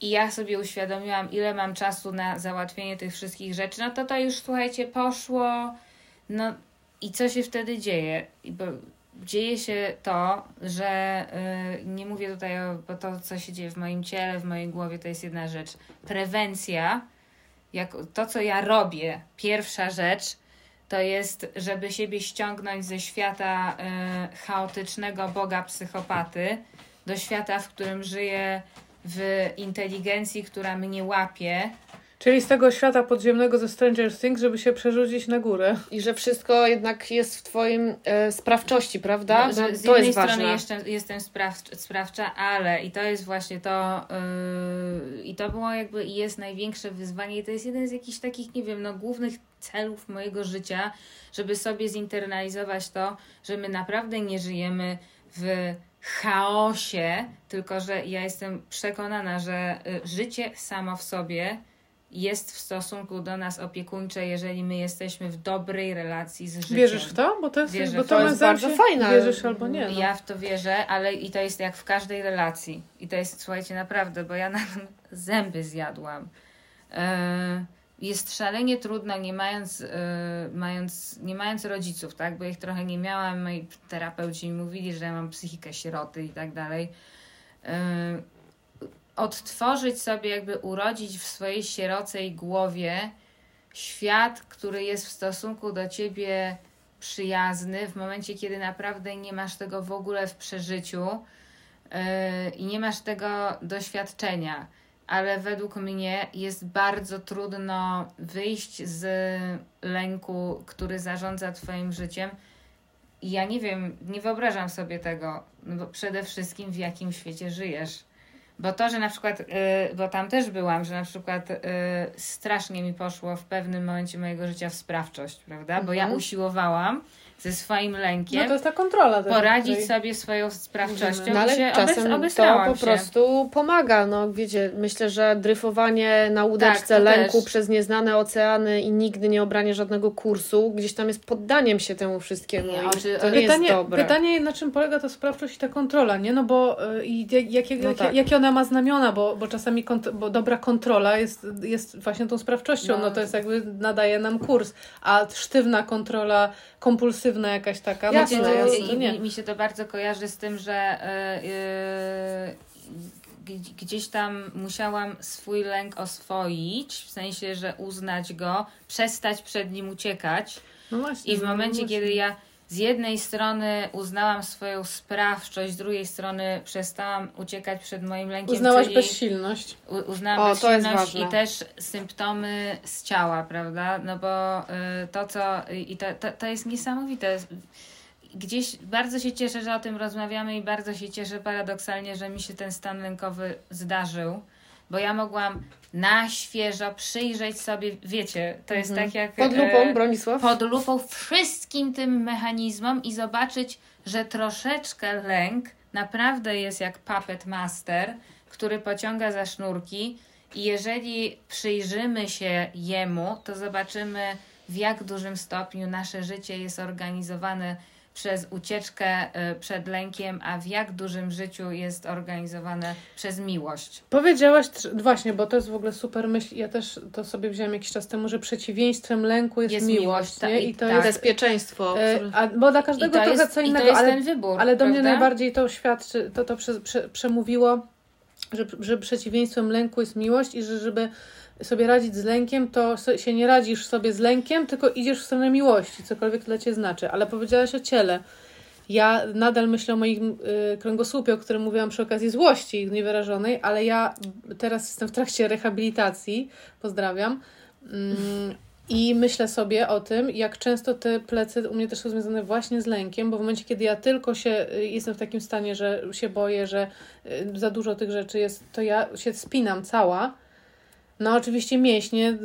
I ja sobie uświadomiłam, ile mam czasu na załatwienie tych wszystkich rzeczy. No to to już, słuchajcie, poszło. No i co się wtedy dzieje? Bo dzieje się to, że y, nie mówię tutaj o, bo to, co się dzieje w moim ciele, w mojej głowie, to jest jedna rzecz. Prewencja, jak to, co ja robię, pierwsza rzecz, to jest, żeby siebie ściągnąć ze świata y, chaotycznego boga psychopaty do świata, w którym żyję w inteligencji, która mnie łapie. Czyli z tego świata podziemnego ze Stranger Things, żeby się przerzucić na górę. I że wszystko jednak jest w Twoim e, sprawczości, prawda? No, że z to jednej jest strony ważne. jeszcze jestem spraw, sprawcza, ale i to jest właśnie to, yy, i to było jakby i jest największe wyzwanie, i to jest jeden z jakichś takich, nie wiem, no, głównych celów mojego życia, żeby sobie zinternalizować to, że my naprawdę nie żyjemy w chaosie, tylko że ja jestem przekonana, że y, życie samo w sobie jest w stosunku do nas opiekuńcze, jeżeli my jesteśmy w dobrej relacji z życiem. Wierzysz w to? Bo to jest, Wierzę bo to to. jest bardzo fajne. Wierzysz albo nie. No. Ja w to wierzę, ale i to jest jak w każdej relacji. I to jest, słuchajcie, naprawdę, bo ja na zęby zjadłam. E, Jest szalenie trudno, nie mając, e, mając, nie mając rodziców, tak? Bo ich trochę nie miałam. Moi terapeuci mi mówili, że ja mam psychikę sieroty i tak dalej. Odtworzyć sobie, jakby urodzić w swojej sierocej głowie świat, który jest w stosunku do ciebie przyjazny w momencie, kiedy naprawdę nie masz tego w ogóle w przeżyciu yy, i nie masz tego doświadczenia. Ale według mnie jest bardzo trudno wyjść z lęku, który zarządza Twoim życiem. I ja nie wiem, nie wyobrażam sobie tego, no bo przede wszystkim w jakim świecie żyjesz. Bo to, że na przykład, y, bo tam też byłam, że na przykład y, strasznie mi poszło w pewnym momencie mojego życia w sprawczość, prawda? Bo ja Mhm. usiłowałam ze swoim lękiem no to jest ta kontrola. poradzić sobie swoją sprawczością No ale się czasem to po się. prostu pomaga. No wiecie, myślę, że dryfowanie na łódeczce Tak, lęku też. przez nieznane oceany i nigdy nie obranie żadnego kursu, gdzieś tam jest poddaniem się temu wszystkiemu. Nie, to nie pytanie, jest dobre. pytanie, na czym polega ta sprawczość i ta kontrola, nie? No bo y, i jak, jakie, No jakie, tak. jakie ona ma znamiona, bo, bo czasami kont- bo dobra kontrola jest, jest właśnie tą sprawczością, no. No. to jest jakby nadaje nam kurs, a sztywna kontrola, kompulsywna jakaś taka, no Jasne, to, jasne. I, nie. mi się to bardzo kojarzy z tym, że y, y, gdzieś tam musiałam swój lęk oswoić, w sensie, że uznać go, przestać przed nim uciekać. No właśnie, I w no momencie, właśnie. kiedy ja z jednej strony uznałam swoją sprawczość, z drugiej strony przestałam uciekać przed moim lękiem, Uznałaś bezsilność. uznałam O, bezsilność i też symptomy z ciała, prawda? No bo y, to, co... I to, to, to jest niesamowite. Gdzieś bardzo się cieszę, że o tym rozmawiamy i bardzo się cieszę paradoksalnie, że mi się ten stan lękowy zdarzył, bo ja mogłam na świeżo przyjrzeć sobie, wiecie, to jest tak jak... Pod e, lupą, Bronisław? pod lupą wszystkim tym mechanizmom i zobaczyć, że troszeczkę lęk naprawdę jest jak puppet master, który pociąga za sznurki i jeżeli przyjrzymy się jemu, to zobaczymy w jak dużym stopniu nasze życie jest organizowane przez ucieczkę y, przed lękiem, a w jak dużym życiu jest organizowane przez miłość. Powiedziałaś, właśnie, bo to jest w ogóle super myśl, ja też to sobie wziąłem jakiś czas temu, że przeciwieństwem lęku jest, Jest miłość, miłość, ta- nie? i to tak. jest... Bezpieczeństwo. E, a, bo dla I każdego to, trochę jest, co i to innego, jest ale ten wybór. Ale do mnie prawda? najbardziej to świadczy, to, to prze, prze, przemówiło, że, że przeciwieństwem lęku jest miłość i że żeby sobie radzić z lękiem, to się nie radzisz sobie z lękiem, tylko idziesz w stronę miłości, cokolwiek to dla Ciebie znaczy. Ale powiedziałaś o ciele. Ja nadal myślę o moim y, kręgosłupie, o którym mówiłam przy okazji złości niewyrażonej, ale ja teraz jestem w trakcie rehabilitacji, pozdrawiam, mm, i myślę sobie o tym, jak często te plecy u mnie też są związane właśnie z lękiem, bo w momencie, kiedy ja tylko się y, jestem w takim stanie, że się boję, że y, za dużo tych rzeczy jest, to ja się spinam cała. No oczywiście mięśnie,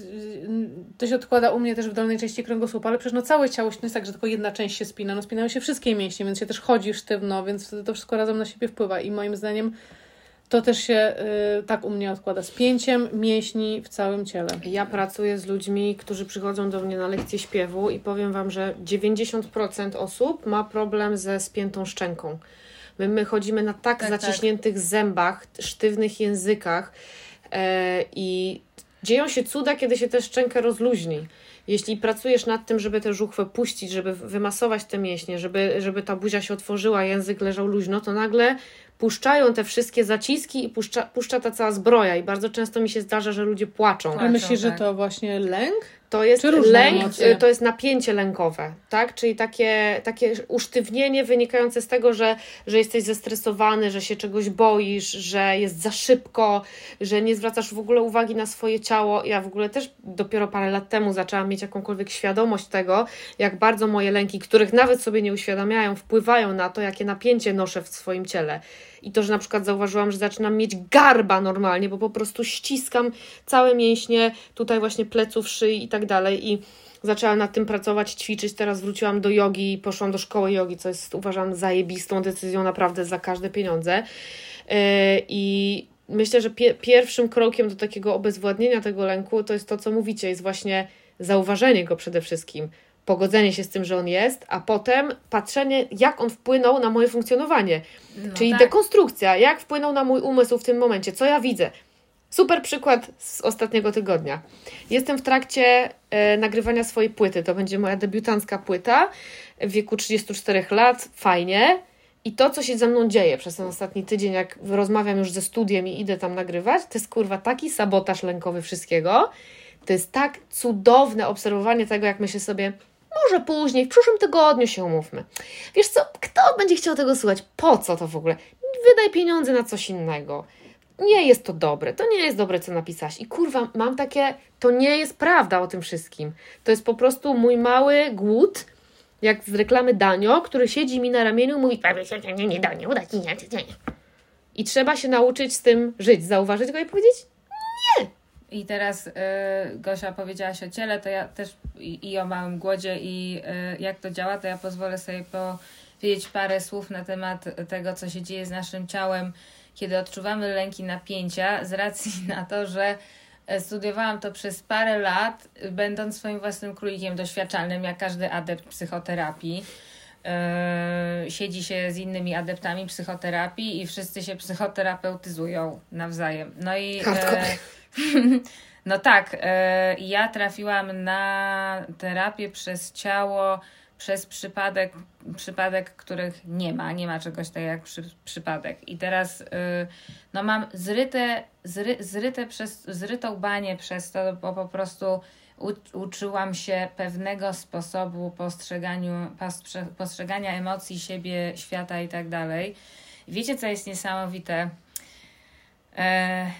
y, to się odkłada u mnie też w dolnej części kręgosłupa, ale przecież no całe ciało to nie jest tak, że tylko jedna część się spina, no spinają się wszystkie mięśnie, więc się też chodzi sztywno, więc wtedy to wszystko razem na siebie wpływa i moim zdaniem to też się y, tak u mnie odkłada, spięciem mięśni w całym ciele. Ja pracuję z ludźmi, którzy przychodzą do mnie na lekcję śpiewu i powiem Wam, że 90% osób ma problem ze spiętą szczęką. My, my chodzimy na tak, Tak, zaciśniętych zębach, sztywnych językach i dzieją się cuda, kiedy się tę szczękę rozluźni. Jeśli pracujesz nad tym, żeby tę żuchwę puścić, żeby wymasować te mięśnie, żeby, żeby ta buzia się otworzyła, język leżał luźno, to nagle puszczają te wszystkie zaciski i puszcza, puszcza ta cała zbroja. I bardzo często mi się zdarza, że ludzie płaczą. Płaczą, myślisz, że tak. to właśnie lęk? To jest lęk, emocje? y, to jest napięcie lękowe, tak? Czyli takie, takie usztywnienie wynikające z tego, że, że jesteś zestresowany, że się czegoś boisz, że jest za szybko, że nie zwracasz w ogóle uwagi na swoje ciało. Ja w ogóle też dopiero parę lat temu zaczęłam mieć jakąkolwiek świadomość tego, jak bardzo moje lęki, których nawet sobie nie uświadamiają, wpływają na to, jakie napięcie noszę w swoim ciele. I to, że na przykład zauważyłam, że zaczynam mieć garba normalnie, bo po prostu ściskam całe mięśnie, tutaj właśnie pleców, szyi i tak dalej. I zaczęłam nad tym pracować, ćwiczyć. Teraz wróciłam do jogi i poszłam do szkoły jogi, co jest uważam zajebistą decyzją naprawdę za każde pieniądze. Yy, I myślę, że pie- pierwszym krokiem do takiego obezwładnienia tego lęku to jest to, co mówicie, jest właśnie zauważenie go przede wszystkim, pogodzenie się z tym, że on jest, a potem patrzenie, jak on wpłynął na moje funkcjonowanie. No Czyli tak. dekonstrukcja, jak wpłynął na mój umysł w tym momencie, co ja widzę. Super przykład z ostatniego tygodnia. Jestem w trakcie e, nagrywania swojej płyty. To będzie moja debiutancka płyta w wieku 34 lat. Fajnie. I to, co się ze mną dzieje przez ten ostatni tydzień, jak rozmawiam już ze studiem i idę tam nagrywać, to jest kurwa taki sabotaż lękowy wszystkiego. To jest tak cudowne obserwowanie tego, jak myślę sobie, może później, w przyszłym tygodniu się umówmy. Wiesz co, kto będzie chciał tego słuchać? Po co to w ogóle? Wydaj pieniądze na coś innego. Nie jest to dobre, to nie jest dobre, co napisałaś. I kurwa, mam takie, to nie jest prawda o tym wszystkim. To jest po prostu mój mały głód, jak z reklamy Danio, który siedzi mi na ramieniu i mówi, nie, nie, Danio, udać, nie, nie, nie. I trzeba się nauczyć z tym żyć, zauważyć go i powiedzieć, I teraz y, Gosia powiedziałaś o ciele, to ja też i, i o małym głodzie i y, jak to działa, to ja pozwolę sobie powiedzieć parę słów na temat tego, co się dzieje z naszym ciałem, kiedy odczuwamy lęki napięcia, z racji na to, że e, studiowałam to przez parę lat, będąc swoim własnym królikiem doświadczalnym, jak każdy adept psychoterapii. Yy, siedzi się z innymi adeptami psychoterapii i wszyscy się psychoterapeutyzują nawzajem. No i e, no tak, e, ja trafiłam na terapię przez ciało, przez przypadek, przypadek, których nie ma, nie ma czegoś takiego jak przy, przypadek. I teraz y, no mam zryte, zry, zryte przez, zrytą banię przez to, bo po prostu u, uczyłam się pewnego sposobu postrzeganiu, postrze, postrzegania emocji siebie, świata i tak dalej. Wiecie, co jest niesamowite? E,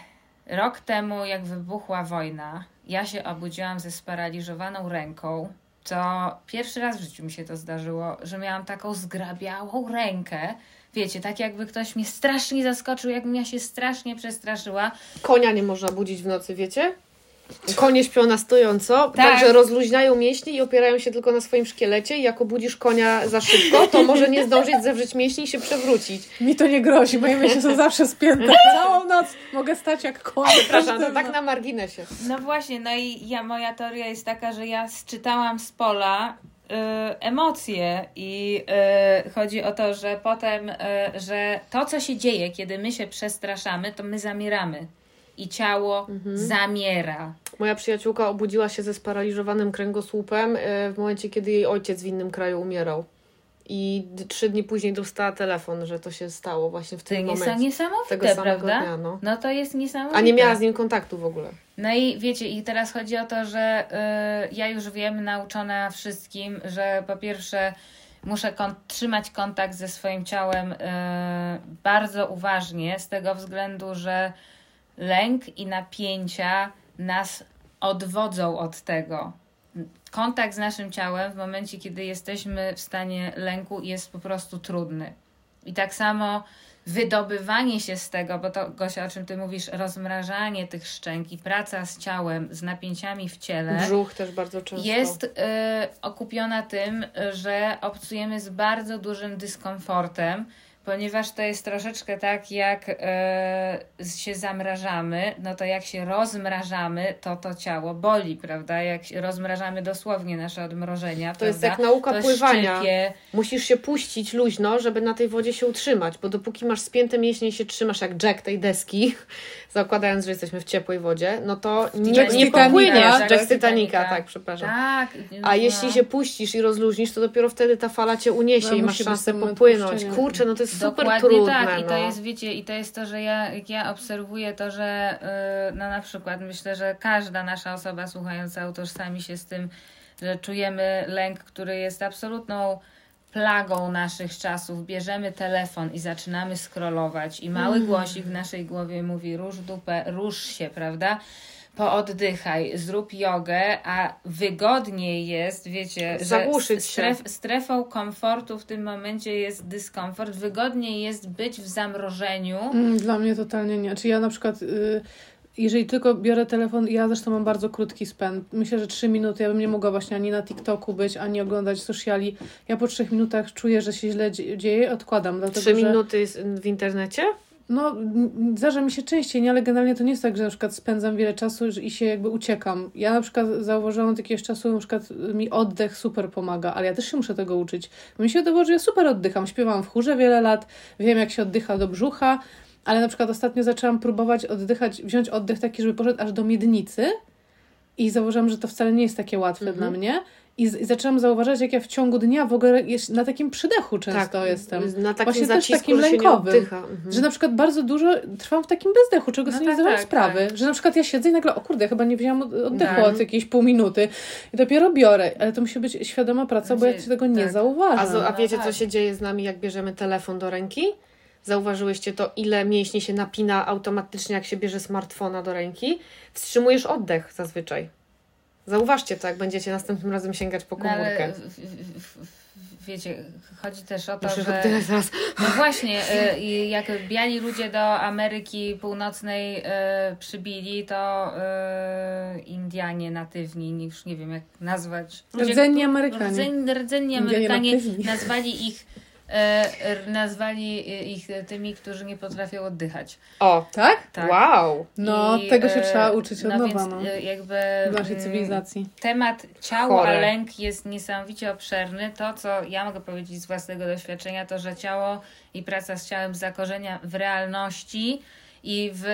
rok temu, jak wybuchła wojna, ja się obudziłam ze sparaliżowaną ręką. To pierwszy raz w życiu mi się to zdarzyło, że miałam taką zgrabiałą rękę. Wiecie, tak jakby ktoś mnie strasznie zaskoczył, jakbym ja się strasznie przestraszyła. konia nie można budzić w nocy, wiecie? Konie śpią na stojąco, Tak. także rozluźniają mięśnie i opierają się tylko na swoim szkielecie i jak obudzisz konia za szybko, to może nie zdążyć zewrzeć mięśni i się przewrócić. Mi to nie grozi, moje myśli są zawsze spięte. Całą noc mogę stać jak koń. Przepraszam, to tak na marginesie. No właśnie, no i ja, moja teoria jest taka, że ja czytałam z pola y, emocje i y, chodzi o to, że potem, y, że to, co się dzieje, kiedy my się przestraszamy, to my zamieramy. I ciało zamiera. Moja przyjaciółka obudziła się ze sparaliżowanym kręgosłupem e, w momencie, kiedy jej ojciec w innym kraju umierał. I trzy dni później dostała telefon, że to się stało właśnie w To tym jest momencie. niesamowite, Tego samego prawda? dnia, no. No to jest niesamowite. A nie miała z nim kontaktu w ogóle. No i wiecie, i teraz chodzi o to, że y, ja już wiem, nauczona wszystkim, że po pierwsze muszę kon- trzymać kontakt ze swoim ciałem y, bardzo uważnie, z tego względu, że lęk i napięcia nas odwodzą od tego. Kontakt z naszym ciałem w momencie, kiedy jesteśmy w stanie lęku, jest po prostu trudny. I tak samo wydobywanie się z tego, bo to Gosia, o czym ty mówisz, rozmrażanie tych szczęk i praca z ciałem, z napięciami w ciele Brzuch też bardzo często. jest y, okupiona tym, że obcujemy z bardzo dużym dyskomfortem, ponieważ to jest troszeczkę tak, jak y, się zamrażamy, no to jak się rozmrażamy, to to ciało boli, prawda? Jak rozmrażamy dosłownie nasze odmrożenia, To jest prawda? jak nauka to pływania. szczypie. Musisz się puścić luźno, żeby na tej wodzie się utrzymać, bo dopóki masz spięte mięśnie i się trzymasz jak Jack tej deski, zakładając, że jesteśmy w ciepłej wodzie, no to nie, nie popłyniesz. Jack Jack z Titanica, tak, przepraszam. Tak. A no. jeśli się puścisz i rozluźnisz, to dopiero wtedy ta fala cię uniesie No, i masz szansę popłynąć. Kurczę, no to jest super Dokładnie trudne. tak. I no. to jest, wiecie, i to jest to, że ja, jak ja obserwuję to, że yy, no na przykład myślę, że każda nasza osoba słuchająca utożsami się z tym, że czujemy lęk, który jest absolutną plagą naszych czasów. Bierzemy telefon i zaczynamy scrollować i mały Mm. głosik w naszej głowie mówi rusz dupę, rusz się, prawda? Pooddychaj, zrób jogę, a wygodniej jest, wiecie, Zagłuszyć że się. stref, strefą komfortu w tym momencie jest dyskomfort. Wygodniej jest być w zamrożeniu. Mm, Dla mnie totalnie nie. Czy ja na przykład, y, jeżeli tylko biorę telefon, ja zresztą mam bardzo krótki spęd. Myślę, że trzy minuty, ja bym nie mogła właśnie ani na TikToku być, ani oglądać sociali. Ja po trzech minutach czuję, że się źle dzie- dzieje, odkładam. Dlatego, Trzy że, minuty jest w internecie? No, zdarza mi się częściej, nie, ale generalnie to nie jest tak, że na przykład spędzam wiele czasu i się jakby uciekam. Ja na przykład zauważyłam od jakiegoś czasu, na przykład mi oddech super pomaga, ale ja też się muszę tego uczyć. Bo mi się wydawało, że ja super oddycham. Śpiewam w chórze wiele lat, wiem jak się oddycha do brzucha, ale na przykład ostatnio zaczęłam próbować oddychać, wziąć oddech taki, żeby poszedł aż do miednicy i zauważyłam, że to wcale nie jest takie łatwe Mhm. dla mnie. I, z- I zaczęłam zauważać, jak ja w ciągu dnia w ogóle na takim przydechu często jestem. Tak, Na takim Właśnie też zacisku, takim się nie lękowym. Mhm. Że na przykład bardzo dużo trwam w takim bezdechu, czego No sobie tak, nie zdawałam tak, sprawy. tak. Że na przykład ja siedzę i nagle, o kurde, chyba nie wzięłam od- oddechu Tak. od jakiejś pół minuty. I dopiero biorę. Ale to musi być świadoma praca, bo ja Znaczy, tego nie tak. zauważam. A, a No wiecie, tak. co się dzieje z nami, jak bierzemy telefon do ręki? Zauważyłyście to, ile mięśni się napina automatycznie, jak się bierze smartfona do ręki? Wstrzymujesz oddech zazwyczaj. Zauważcie to, jak będziecie następnym razem sięgać po No, komórkę. w, w, w, w, wiecie, chodzi też o to, że... zaraz. No właśnie, y, jak biali ludzie do Ameryki Północnej y, przybili, to y, Indianie natywni, już nie wiem jak nazwać. Ludzie, Rdzenni Amerykanie. Rdzenni, Amerykanie nazwali ich, r- nazwali ich tymi, którzy nie potrafią oddychać. O, Tak? Tak. wow! No, I, tego się e, trzeba uczyć od no nowa, więc, no. e, jakby W naszej mm, cywilizacji. temat ciało, a Chore. lęk jest niesamowicie obszerny. To, co ja mogę powiedzieć z własnego doświadczenia, to, że ciało i praca z ciałem zakorzenia w realności i w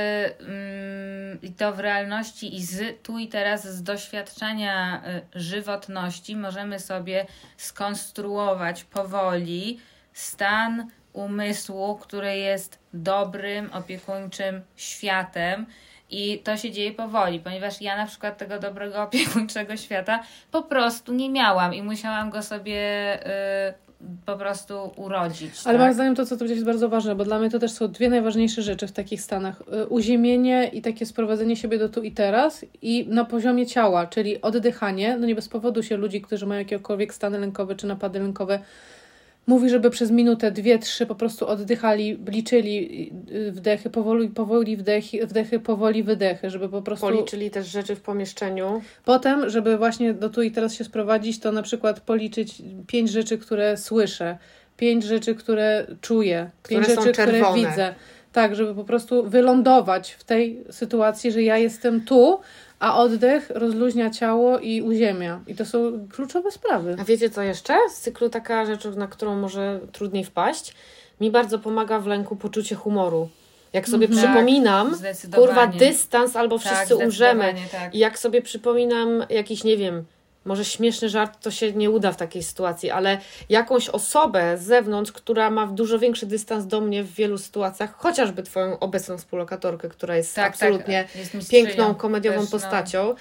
mm, i to w realności i z tu i teraz z doświadczenia y, żywotności możemy sobie skonstruować powoli stan umysłu, który jest dobrym, opiekuńczym światem. I to się dzieje powoli, ponieważ ja na przykład tego dobrego opiekuńczego świata po prostu nie miałam i musiałam go sobie y, po prostu urodzić. Ale tak? moim zdaniem to, co tu powiedziałeś, jest bardzo ważne, bo dla mnie to też są dwie najważniejsze rzeczy w takich stanach. Y, Uziemienie i takie sprowadzenie siebie do tu i teraz i na poziomie ciała, czyli oddychanie. No nie bez powodu się ludzi, którzy mają jakiekolwiek stany lękowe czy napady lękowe, mówi, żeby przez minutę, dwie, trzy po prostu oddychali, liczyli y, wdechy, powoli, powoli wdechy, wdechy, powoli wydechy, żeby po prostu... Policzyli też rzeczy w pomieszczeniu. Potem, żeby właśnie do tu i teraz się sprowadzić, to na przykład policzyć pięć rzeczy, które słyszę, pięć rzeczy, które czuję, pięć Które rzeczy, które widzę. Tak, żeby po prostu wylądować w tej sytuacji, że ja jestem tu, a oddech rozluźnia ciało i uziemia. I to są kluczowe sprawy. A wiecie co jeszcze? Z cyklu taka rzecz, na którą może trudniej wpaść. Mi bardzo pomaga w lęku poczucie humoru. Jak sobie Mhm. przypominam, Zdecydowanie. kurwa, dystans albo Tak, wszyscy umrzemy. Tak. I jak sobie przypominam jakiś, nie wiem, może śmieszny żart, to się nie uda w takiej sytuacji, ale jakąś osobę z zewnątrz, która ma dużo większy dystans do mnie w wielu sytuacjach, chociażby Twoją obecną współlokatorkę, która jest Tak, absolutnie tak, jest piękną, komediową też, no.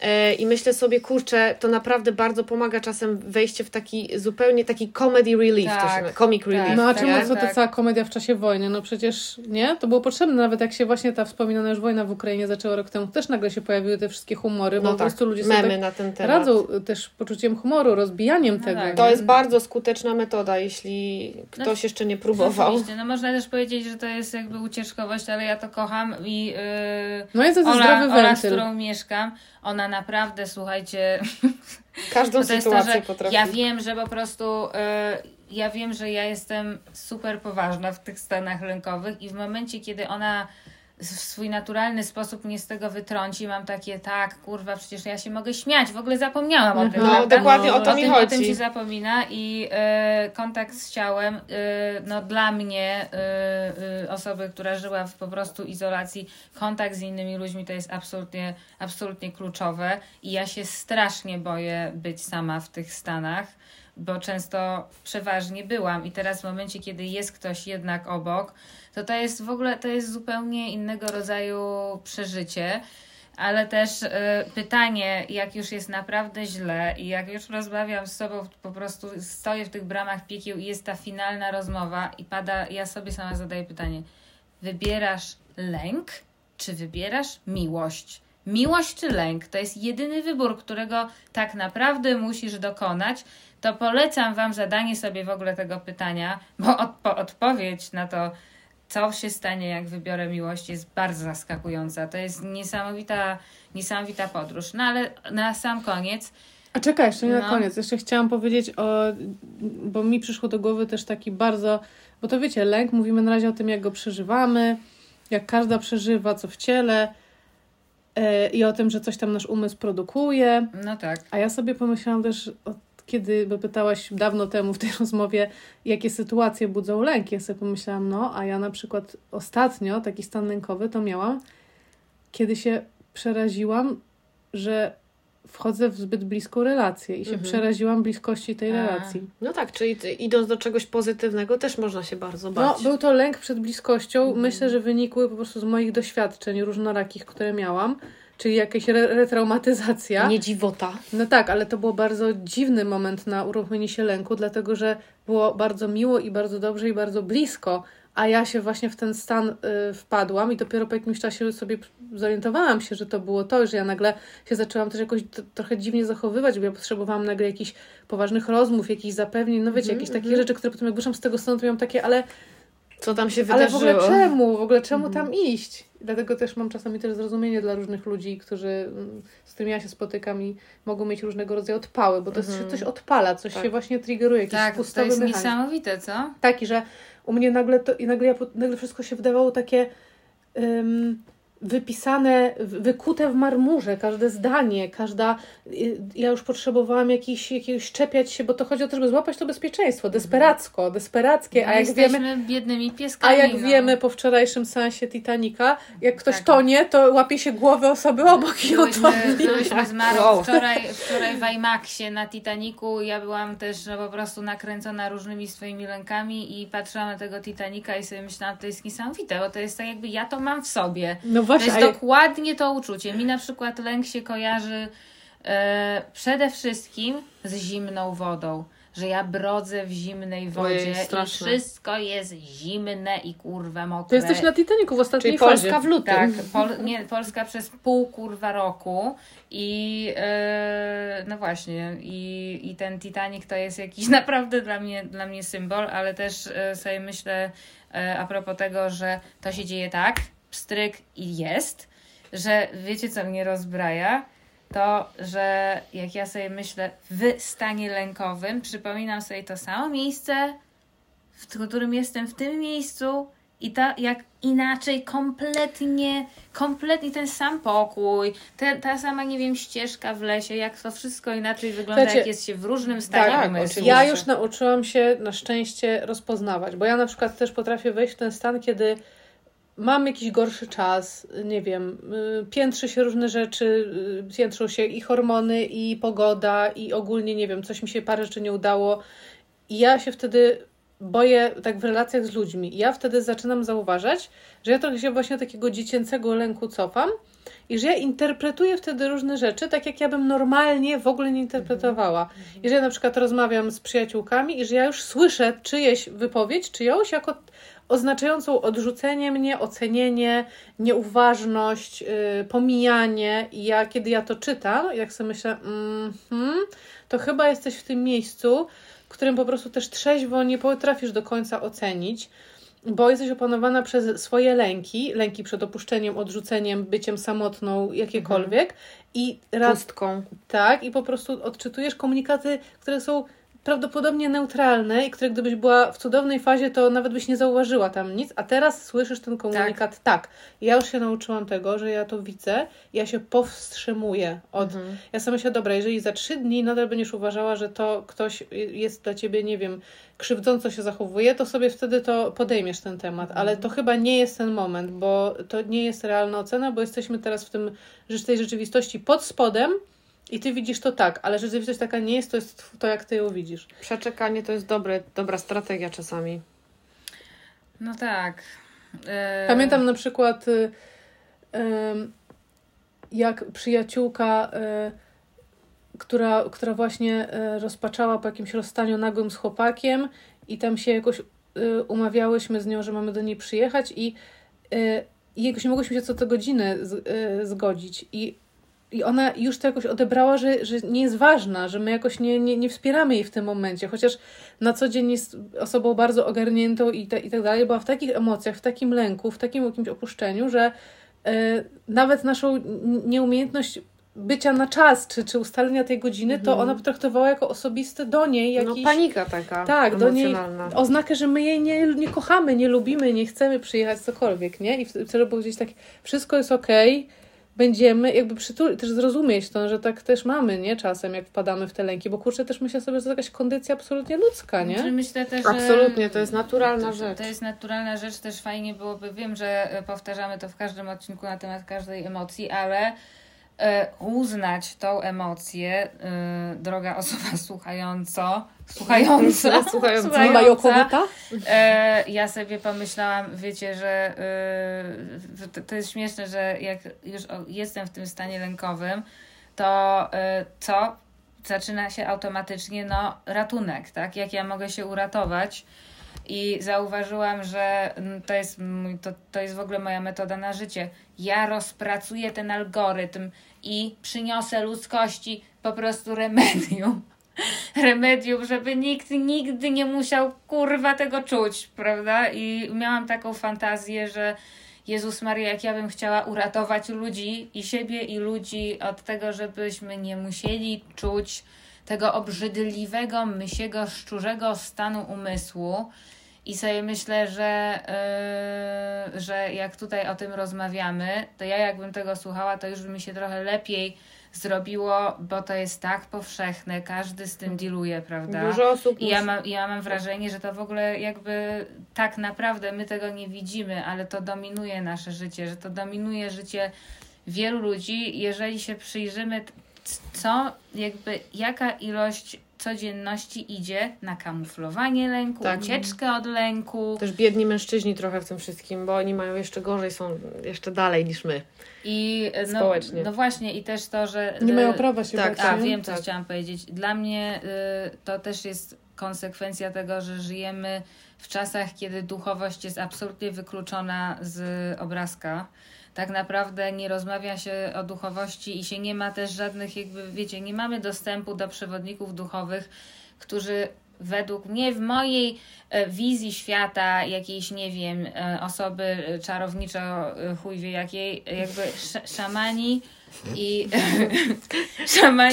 E, I myślę sobie, kurczę, to naprawdę bardzo pomaga czasem wejście w taki zupełnie taki comedy relief, to Tak, się, comic tak. relief. No a tak, czemu co ta tak. cała komedia w czasie wojny? No przecież nie? To było potrzebne, nawet jak się właśnie ta wspominana już wojna w Ukrainie zaczęła rok temu, też nagle się pojawiły te wszystkie humory, bo No po tak, prostu ludzie sobie memy tak na ten temat. radzą też poczuciem humoru, rozbijaniem No tego. tak. To jest bardzo skuteczna metoda, jeśli No, ktoś jeszcze nie próbował. Oczywiście, no można też powiedzieć, że to jest jakby ucieczkowość, ale ja to kocham i yy, No jest to Ola, zdrowy Ola, z którą mieszkam, ona naprawdę, słuchajcie, Każdą to jest to, sytuację że potrafi. ja wiem, że po prostu y, ja wiem, że ja jestem super poważna w tych stanach lękowych i w momencie, kiedy ona w swój naturalny sposób mnie z tego wytrąci, mam takie, tak, kurwa, przecież ja się mogę śmiać, w ogóle zapomniałam o tym, No, prawda? dokładnie o to o mi tym, chodzi. O tym się zapomina i e, kontakt z ciałem, e, no dla mnie, e, osoby, która żyła w po prostu izolacji, kontakt z innymi ludźmi to jest absolutnie, absolutnie kluczowe i ja się strasznie boję być sama w tych stanach, bo często przeważnie byłam i teraz w momencie, kiedy jest ktoś jednak obok, to to jest w ogóle, to jest zupełnie innego rodzaju przeżycie. Ale też y, pytanie, jak już jest naprawdę źle i jak już rozmawiam z sobą, po prostu stoję w tych bramach piekieł i jest ta finalna rozmowa i pada, ja sobie sama zadaję pytanie, wybierasz lęk, czy wybierasz miłość? Miłość czy lęk? To jest jedyny wybór, którego tak naprawdę musisz dokonać. To polecam Wam zadanie sobie w ogóle tego pytania, bo odpo- odpowiedź na to, co się stanie, jak wybiorę miłość, jest bardzo zaskakująca. To jest niesamowita, niesamowita podróż. No ale na sam koniec, A czekaj, jeszcze nie na No. koniec. Jeszcze chciałam powiedzieć o, bo mi przyszło do głowy też taki bardzo Bo to wiecie, lęk, mówimy na razie o tym, jak go przeżywamy, jak każda przeżywa, co w ciele e, i o tym, że coś tam nasz umysł produkuje. No tak. A ja sobie pomyślałam też, od kiedy bo pytałaś dawno temu w tej rozmowie, jakie sytuacje budzą lęk. Ja sobie pomyślałam, no, a ja na przykład ostatnio taki stan lękowy to miałam, kiedy się przeraziłam, że wchodzę w zbyt bliską relację i się Mhm. przeraziłam bliskości tej A. relacji. No tak, czyli idąc do czegoś pozytywnego też można się bardzo No, bać. był to lęk przed bliskością. Mhm. Myślę, że wynikły po prostu z moich doświadczeń różnorakich, które miałam, czyli jakaś re- retraumatyzacja. Nie dziwota. No tak, ale to był bardzo dziwny moment na uruchomienie się lęku, dlatego że było bardzo miło i bardzo dobrze i bardzo blisko, a ja się właśnie w ten stan y, wpadłam i dopiero po jakimś czasie sobie zorientowałam się, że to było to, że ja nagle się zaczęłam też jakoś trochę dziwnie zachowywać, bo ja potrzebowałam nagle jakichś poważnych rozmów, jakichś zapewnień, no wiecie, Mhm, jakieś takie mhm. rzeczy, które potem jak wyszłam z tego stanu, to miałam takie, ale Co tam się ale w wydarzyło? ogóle czemu? W ogóle czemu Mhm. tam iść? Dlatego też mam czasami też zrozumienie dla różnych ludzi, którzy, z którymi ja się spotykam i mogą mieć różnego rodzaju odpały, bo to Mhm. coś odpala, coś Tak. się właśnie triggeruje, jakiś Tak, to spustowy jest mechanizm. niesamowite, co? Taki, że u mnie nagle to, i nagle, ja, nagle wszystko się wydawało takie ym, wypisane, wykute w marmurze, każde zdanie, każda... y, Ja już potrzebowałam jakiś, jakiegoś czepiać się, bo to chodzi o to, żeby złapać to bezpieczeństwo, desperacko, desperackie, a No, jak jesteśmy wiemy... biednymi A pieskami. jak no. wiemy po wczorajszym seansie Titanica, jak ktoś Tak. tonie, to łapie się głowę osoby obok i utopni. byłyśmy z Marą Wow. wczoraj, wczoraj w IMAXie na Titaniku. Ja byłam też no, po prostu nakręcona różnymi swoimi lękami i patrzyłam na tego Titanica i sobie myślałam, to jest niesamowite, bo to jest tak jakby ja to mam w sobie. No To właśnie, jest a ja- dokładnie to uczucie. Mi na przykład lęk się kojarzy e, przede wszystkim z zimną wodą. Że ja brodzę w zimnej wodzie Ojej, i wszystko jest zimne i kurwa mokre. to jesteś na Titanicu w ostatniej Czyli fazie. Polska w lutym. Tak, Pol, nie, Polska przez pół kurwa roku i e, no właśnie i, i ten Titanic to jest jakiś naprawdę dla mnie, dla mnie symbol, ale też e, sobie myślę e, a propos tego, że to się dzieje tak, pstryk i jest, że wiecie co mnie rozbraja? To, że jak ja sobie myślę w stanie lękowym, przypominam sobie to samo miejsce, w którym jestem w tym miejscu i ta, jak inaczej, kompletnie, kompletnie ten sam pokój, te, ta sama, nie wiem, ścieżka w lesie, jak to wszystko inaczej wygląda, Słuchajcie, jak jest się w różnym stanie tak, umysłu. Ja już nauczyłam się na szczęście rozpoznawać, bo ja na przykład też potrafię wejść w ten stan, kiedy mam jakiś gorszy czas, nie wiem, y, piętrzy się różne rzeczy, y, piętrzą się i hormony, i pogoda, i ogólnie, nie wiem, coś mi się parę rzeczy nie udało. I ja się wtedy boję tak w relacjach z ludźmi. I ja wtedy zaczynam zauważać, że ja trochę się właśnie takiego dziecięcego lęku cofam i że ja interpretuję wtedy różne rzeczy, tak jak ja bym normalnie w ogóle nie interpretowała. Jeżeli ja na przykład rozmawiam z przyjaciółkami i że ja już słyszę czyjeś wypowiedź, czyjąś jako oznaczającą odrzucenie mnie, ocenienie, nieuważność, yy, pomijanie. I ja, kiedy ja to czytam, jak sobie myślę, mhm, to chyba jesteś w tym miejscu, w którym po prostu też trzeźwo nie potrafisz do końca ocenić, bo jesteś opanowana przez swoje lęki, lęki przed opuszczeniem, odrzuceniem, byciem samotną, jakiekolwiek. I raz Pustką. tak, i po prostu odczytujesz komunikaty, które są prawdopodobnie neutralne i które gdybyś była w cudownej fazie, to nawet byś nie zauważyła tam nic, a teraz słyszysz ten komunikat tak. Ja już się nauczyłam tego, że ja to widzę, ja się powstrzymuję od... Mhm. Ja sama się, dobra, jeżeli za trzy dni nadal będziesz uważała, że to ktoś jest dla ciebie, nie wiem, krzywdząco się zachowuje, to sobie wtedy to podejmiesz ten temat, ale to chyba nie jest ten moment, bo to nie jest realna ocena, bo jesteśmy teraz w tym, że tej rzeczywistości pod spodem i ty widzisz to tak, ale rzeczywistość taka nie jest, to jest to, jak ty ją widzisz. Przeczekanie to jest dobre, dobra strategia czasami. No tak. E, Pamiętam na przykład, y, jak przyjaciółka, y, która, która właśnie y, rozpaczała po jakimś rozstaniu nagłym z chłopakiem i tam się jakoś umawiałyśmy z nią, że mamy do niej przyjechać i, i jakoś nie mogłyśmy się co do godziny z, zgodzić i i ona już to jakoś odebrała, że, że nie jest ważna, że my jakoś nie, nie, nie wspieramy jej w tym momencie, chociaż na co dzień jest osobą bardzo ogarniętą i, te, i tak dalej, była w takich emocjach, w takim lęku, w takim jakimś opuszczeniu, że e, nawet naszą nieumiejętność bycia na czas, czy, czy ustalenia tej godziny, to ona potraktowała jako osobiste do niej No jakiś... panika taka tak, do niej oznakę, że my jej nie, nie kochamy, nie lubimy, nie chcemy przyjechać cokolwiek, nie? I wtedy było gdzieś tak, wszystko jest okej, będziemy, jakby przytul- też zrozumieć to, że tak też mamy, nie? Czasem, jak wpadamy w te lęki, bo kurczę, też myślę sobie, że to jakaś kondycja absolutnie ludzka, Znaczy, nie? Myślę też, że Absolutnie, to jest naturalna to, rzecz. To jest naturalna rzecz, też fajnie byłoby, wiem, że powtarzamy to w każdym odcinku na temat każdej emocji, ale uznać tą emocję, e, droga osoba słuchająco, słuchająca, Słuchająca. Jokowita? E, ja sobie pomyślałam, wiecie, że e, to, to jest śmieszne, że jak już jestem w tym stanie lękowym, to e, co? Zaczyna się automatycznie, no, ratunek, tak? Jak ja mogę się uratować? I zauważyłam, że mm, to jest, to, to jest w ogóle moja metoda na życie. Ja rozpracuję ten algorytm i przyniosę ludzkości po prostu remedium. Remedium, żeby nikt nigdy nie musiał kurwa tego czuć, prawda? I miałam taką fantazję, że Jezus Maria, jak ja bym chciała uratować ludzi i siebie i ludzi od tego, żebyśmy nie musieli czuć tego obrzydliwego, mysiego, szczurzego stanu umysłu. I sobie myślę, że, yy, że jak tutaj o tym rozmawiamy, to ja jakbym tego słuchała, to już by mi się trochę lepiej zrobiło, bo to jest tak powszechne, każdy z tym dealuje, prawda? Dużo osób I ja mam, ja mam wrażenie, że to w ogóle jakby tak naprawdę my tego nie widzimy, ale to dominuje nasze życie, że to dominuje życie wielu ludzi. Jeżeli się przyjrzymy, co jakby jaka ilość codzienności idzie na kamuflowanie lęku, Tak. ucieczkę od lęku Też biedni mężczyźni trochę w tym wszystkim, bo oni mają jeszcze gorzej, są jeszcze dalej niż my. i no, Społecznie. no właśnie i też to, że Nie mają prawa się tak, bać, A nie? wiem, co Tak. chciałam powiedzieć. Dla mnie y, to też jest konsekwencja tego, że żyjemy w czasach, kiedy duchowość jest absolutnie wykluczona z obrazka. Tak naprawdę nie rozmawia się o duchowości i się nie ma też żadnych, jakby wiecie, nie mamy dostępu do przewodników duchowych, którzy według mnie w mojej e, wizji świata jakiejś, nie wiem, e, osoby czarowniczo e, chuj wie jakiej, jakby sz- szamani i szamani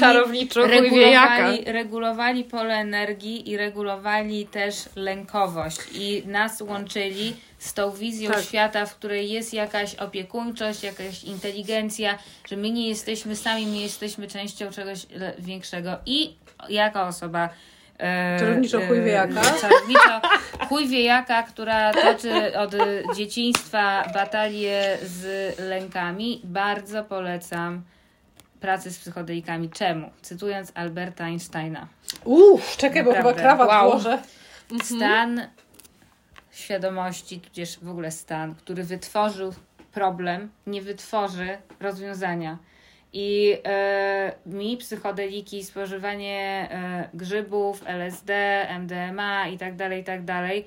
regulowali, regulowali pole energii i regulowali też lękowość. I nas łączyli z tą wizją Tak. świata, w której jest jakaś opiekuńczość, jakaś inteligencja, że my nie jesteśmy sami, nie jesteśmy częścią czegoś większego. I jako osoba e, Czarowniczo chuj wie jaka. Czarowniczo chuj wie jaka, która toczy od dzieciństwa batalię z lękami, bardzo polecam pracę z psychodelikami. Czemu? Cytując Alberta Einsteina. Uff, czekaj, bo chyba Naprawdę. krawat Wow. włożę. Stan świadomości, tudzież w ogóle stan, który wytworzył problem, nie wytworzy rozwiązania. I e, mi psychodeliki, spożywanie e, grzybów, LSD, MDMA i tak dalej, i tak dalej,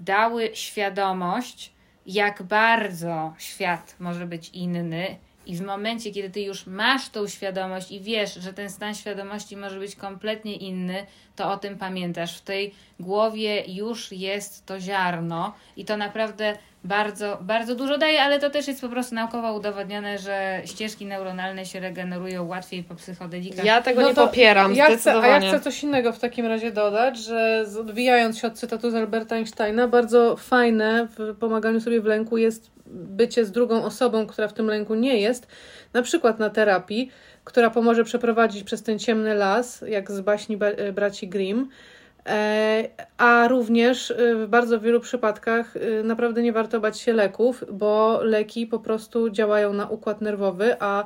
dały świadomość, jak bardzo świat może być inny. I w momencie, kiedy ty już masz tą świadomość i wiesz, że ten stan świadomości może być kompletnie inny, to o tym pamiętasz. W tej głowie już jest to ziarno i to naprawdę bardzo, bardzo dużo daje, ale to też jest po prostu naukowo udowodnione, że ścieżki neuronalne się regenerują łatwiej po psychodelikach. Ja tego No nie popieram, ja chcę, A ja chcę coś innego w takim razie dodać, że odbijając się od cytatu z Alberta Einsteina, bardzo fajne w pomaganiu sobie w lęku jest bycie z drugą osobą, która w tym lęku nie jest, na przykład na terapii, która pomoże przeprowadzić przez ten ciemny las, jak z baśni ba- e, braci Grimm. E, A również e, w bardzo wielu przypadkach naprawdę nie warto bać się leków, bo leki po prostu działają na układ nerwowy, a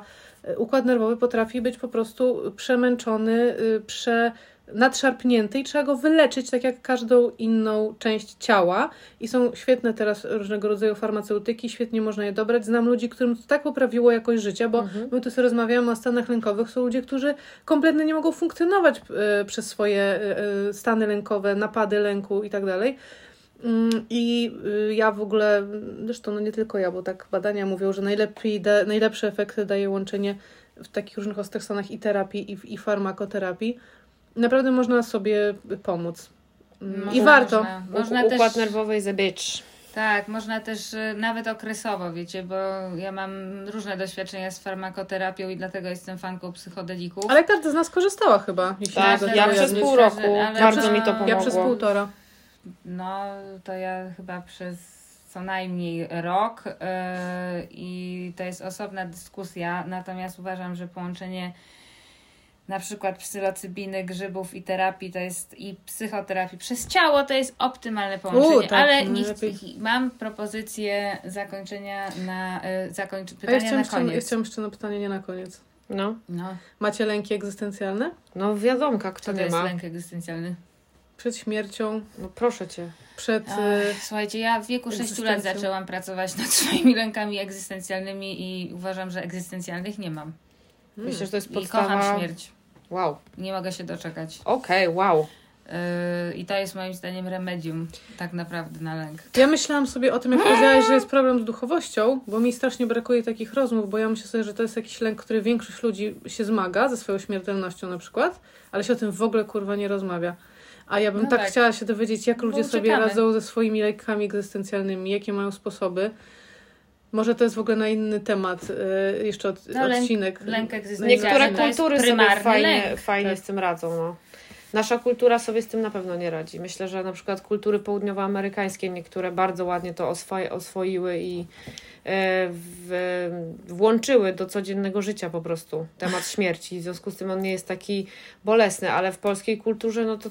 układ nerwowy potrafi być po prostu przemęczony, prze, nadszarpnięty i trzeba go wyleczyć, tak jak każdą inną część ciała. I są świetne teraz różnego rodzaju farmaceutyki, świetnie można je dobrać. Znam ludzi, którym to tak poprawiło jakość życia, bo my tu sobie rozmawiamy o stanach lękowych. Są ludzie, którzy kompletnie nie mogą funkcjonować y, przez swoje y, y, stany lękowe, napady lęku i tak dalej. Mm, I y, ja w ogóle, zresztą no nie tylko ja, bo tak badania mówią, że najlepiej da, najlepsze efekty daje łączenie w takich różnych ostrych stanach i terapii, i, i farmakoterapii. Naprawdę można sobie pomóc. Mm, I Można, warto. Można, można Układ też... nerwowy a bitch. Tak, można też y, nawet okresowo, wiecie, bo ja mam różne doświadczenia z farmakoterapią i dlatego jestem fanką psychodelików. Ale każda z nas korzystała chyba, jeśli Tak, ja to przez pół roku Ale bardzo to- mi to pomogło. Ja przez półtora. No, to ja chyba przez co najmniej rok yy, i to jest osobna dyskusja, natomiast uważam, że połączenie na przykład psylocybiny, grzybów i terapii to jest i psychoterapii przez ciało to jest optymalne połączenie, U, tak, ale nie najlepiej. mam propozycję zakończenia na ja pytania chciałam, na jeszcze, ja koniec. chciałam jeszcze na pytanie nie na koniec. No, No, Macie lęki egzystencjalne? no wiadomka, kto co nie jest ma. lęk egzystencjalny? Przed śmiercią, No proszę cię. przed... Ach, y, Słuchajcie, ja w wieku 6 lat zaczęłam pracować nad swoimi lękami egzystencjalnymi i uważam, że egzystencjalnych nie mam. Myślę, że to jest I kocham podstawa... śmierć. Wow. Nie mogę się doczekać. Okej, wow. Yy, I to jest moim zdaniem remedium tak naprawdę na lęk. Ja myślałam sobie o tym, jak powiedziałaś, że jest problem z duchowością, bo mi strasznie brakuje takich rozmów, bo ja myślę sobie, że to jest jakiś lęk, który większość ludzi się zmaga ze swoją śmiertelnością na przykład, ale się o tym w ogóle kurwa nie rozmawia. A ja bym No tak, tak. chciała się dowiedzieć, jak ludzie sobie radzą ze swoimi lękami egzystencjalnymi, jakie mają sposoby. Może to jest w ogóle na inny temat, y, jeszcze od, No, lęk- odcinek. Lęk egzystencjalny Niektóre kultury sobie fajnie, lęk. fajnie Tak. z tym radzą. No. Nasza kultura sobie z tym na pewno nie radzi. Myślę, że na przykład kultury południowoamerykańskie niektóre bardzo ładnie to oswoi, oswoiły i e, w, włączyły do codziennego życia po prostu temat śmierci. W związku z tym on nie jest taki bolesny, ale w polskiej kulturze no to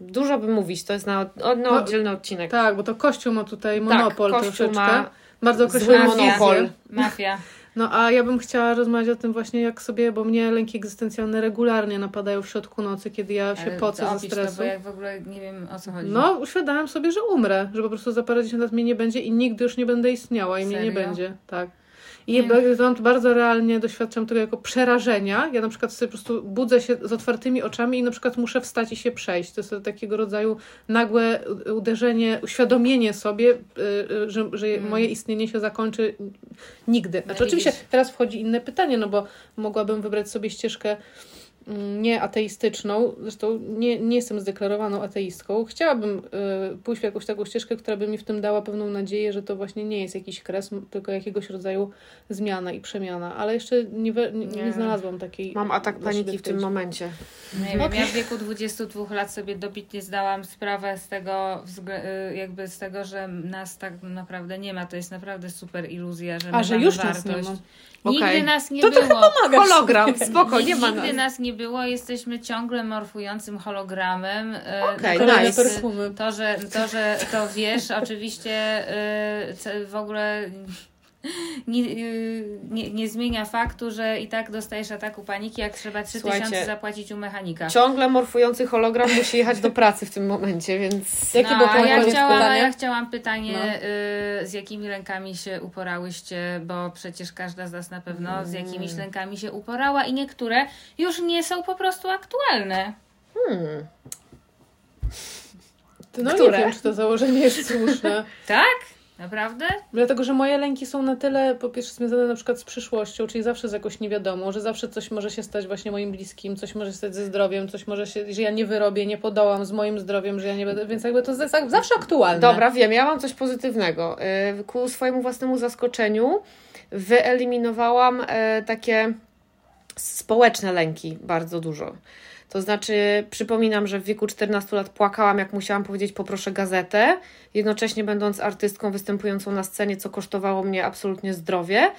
dużo by mówić. To jest na, na No, oddzielny odcinek. Tak, bo to Kościół ma tutaj monopol Kościół troszeczkę. ma Bardzo określony monopol. Mafia. No a ja bym chciała rozmawiać o tym właśnie, jak sobie, bo mnie lęki egzystencjalne regularnie napadają w środku nocy, kiedy ja się Ale pocę ze opisz to, stresu. bo ja w ogóle nie wiem o co chodzi. No, uświadamiam sobie, że umrę, że po prostu za parę lat mnie nie będzie i nigdy już nie będę istniała i mnie nie Serio? będzie. Tak. I ba- bardzo realnie doświadczam tego jako przerażenia. Ja na przykład sobie po prostu budzę się z otwartymi oczami i na przykład muszę wstać i się przejść. To jest takiego rodzaju nagłe uderzenie, uświadomienie sobie, y, y, że, że Mm. moje istnienie się zakończy nigdy. Znaczy oczywiście teraz wchodzi inne pytanie, no bo mogłabym wybrać sobie ścieżkę mm, nie ateistyczną, zresztą nie, nie jestem zdeklarowaną ateistką. Chciałabym y, pójść w jakąś taką ścieżkę, która by mi w tym dała pewną nadzieję, że to właśnie nie jest jakiś kres, tylko jakiegoś rodzaju zmiana i przemiana, ale jeszcze nie, we, nie, nie Nie. znalazłam takiej. Mam atak paniki w tym momencie. Nie wiem, Okej. ja w wieku 22 lat sobie dobitnie zdałam sprawę z tego, y, jakby z tego, że nas tak naprawdę nie ma. To jest naprawdę super iluzja, że my A, że mamy już wartość. nas nie ma. Nigdy nas nie To trochę było. Hologram, spoko, nie ma Nigdy nas. nie było, jesteśmy ciągle morfującym hologramem. y, Okej, natomiast nice. To, że to, że to wiesz, oczywiście y, w ogóle nie, y, nie, nie zmienia faktu, że i tak dostajesz ataku paniki, jak trzeba 3000 Słuchajcie, zapłacić u mechanika. Ciągle morfujący hologram musi jechać do pracy w tym momencie, więc... Jakie no, było ja chciałam, a pytania? ja chciałam pytanie, No. y, z jakimi lękami się uporałyście, bo przecież każda z nas na pewno z jakimiś Mm. lękami się uporała i niektóre już nie są po prostu aktualne. Hmm. No Które? nie wiem, czy to założenie jest słuszne. Tak? Naprawdę? Dlatego, że moje lęki są na tyle, po pierwsze, związane na przykład z przyszłością, czyli zawsze z jakoś niewiadomą, że zawsze coś może się stać właśnie moim bliskim, coś może się stać ze zdrowiem, coś może się, że ja nie wyrobię, nie podołam z moim zdrowiem, że ja nie będę, więc jakby to jest tak zawsze aktualne. Dobra, wiem, ja mam coś pozytywnego. Y, Ku swojemu własnemu zaskoczeniu wyeliminowałam e, takie społeczne lęki bardzo dużo. To znaczy, przypominam, że w wieku 14 lat płakałam, jak musiałam powiedzieć poproszę gazetę, jednocześnie będąc artystką występującą na scenie, co kosztowało mnie absolutnie zdrowie.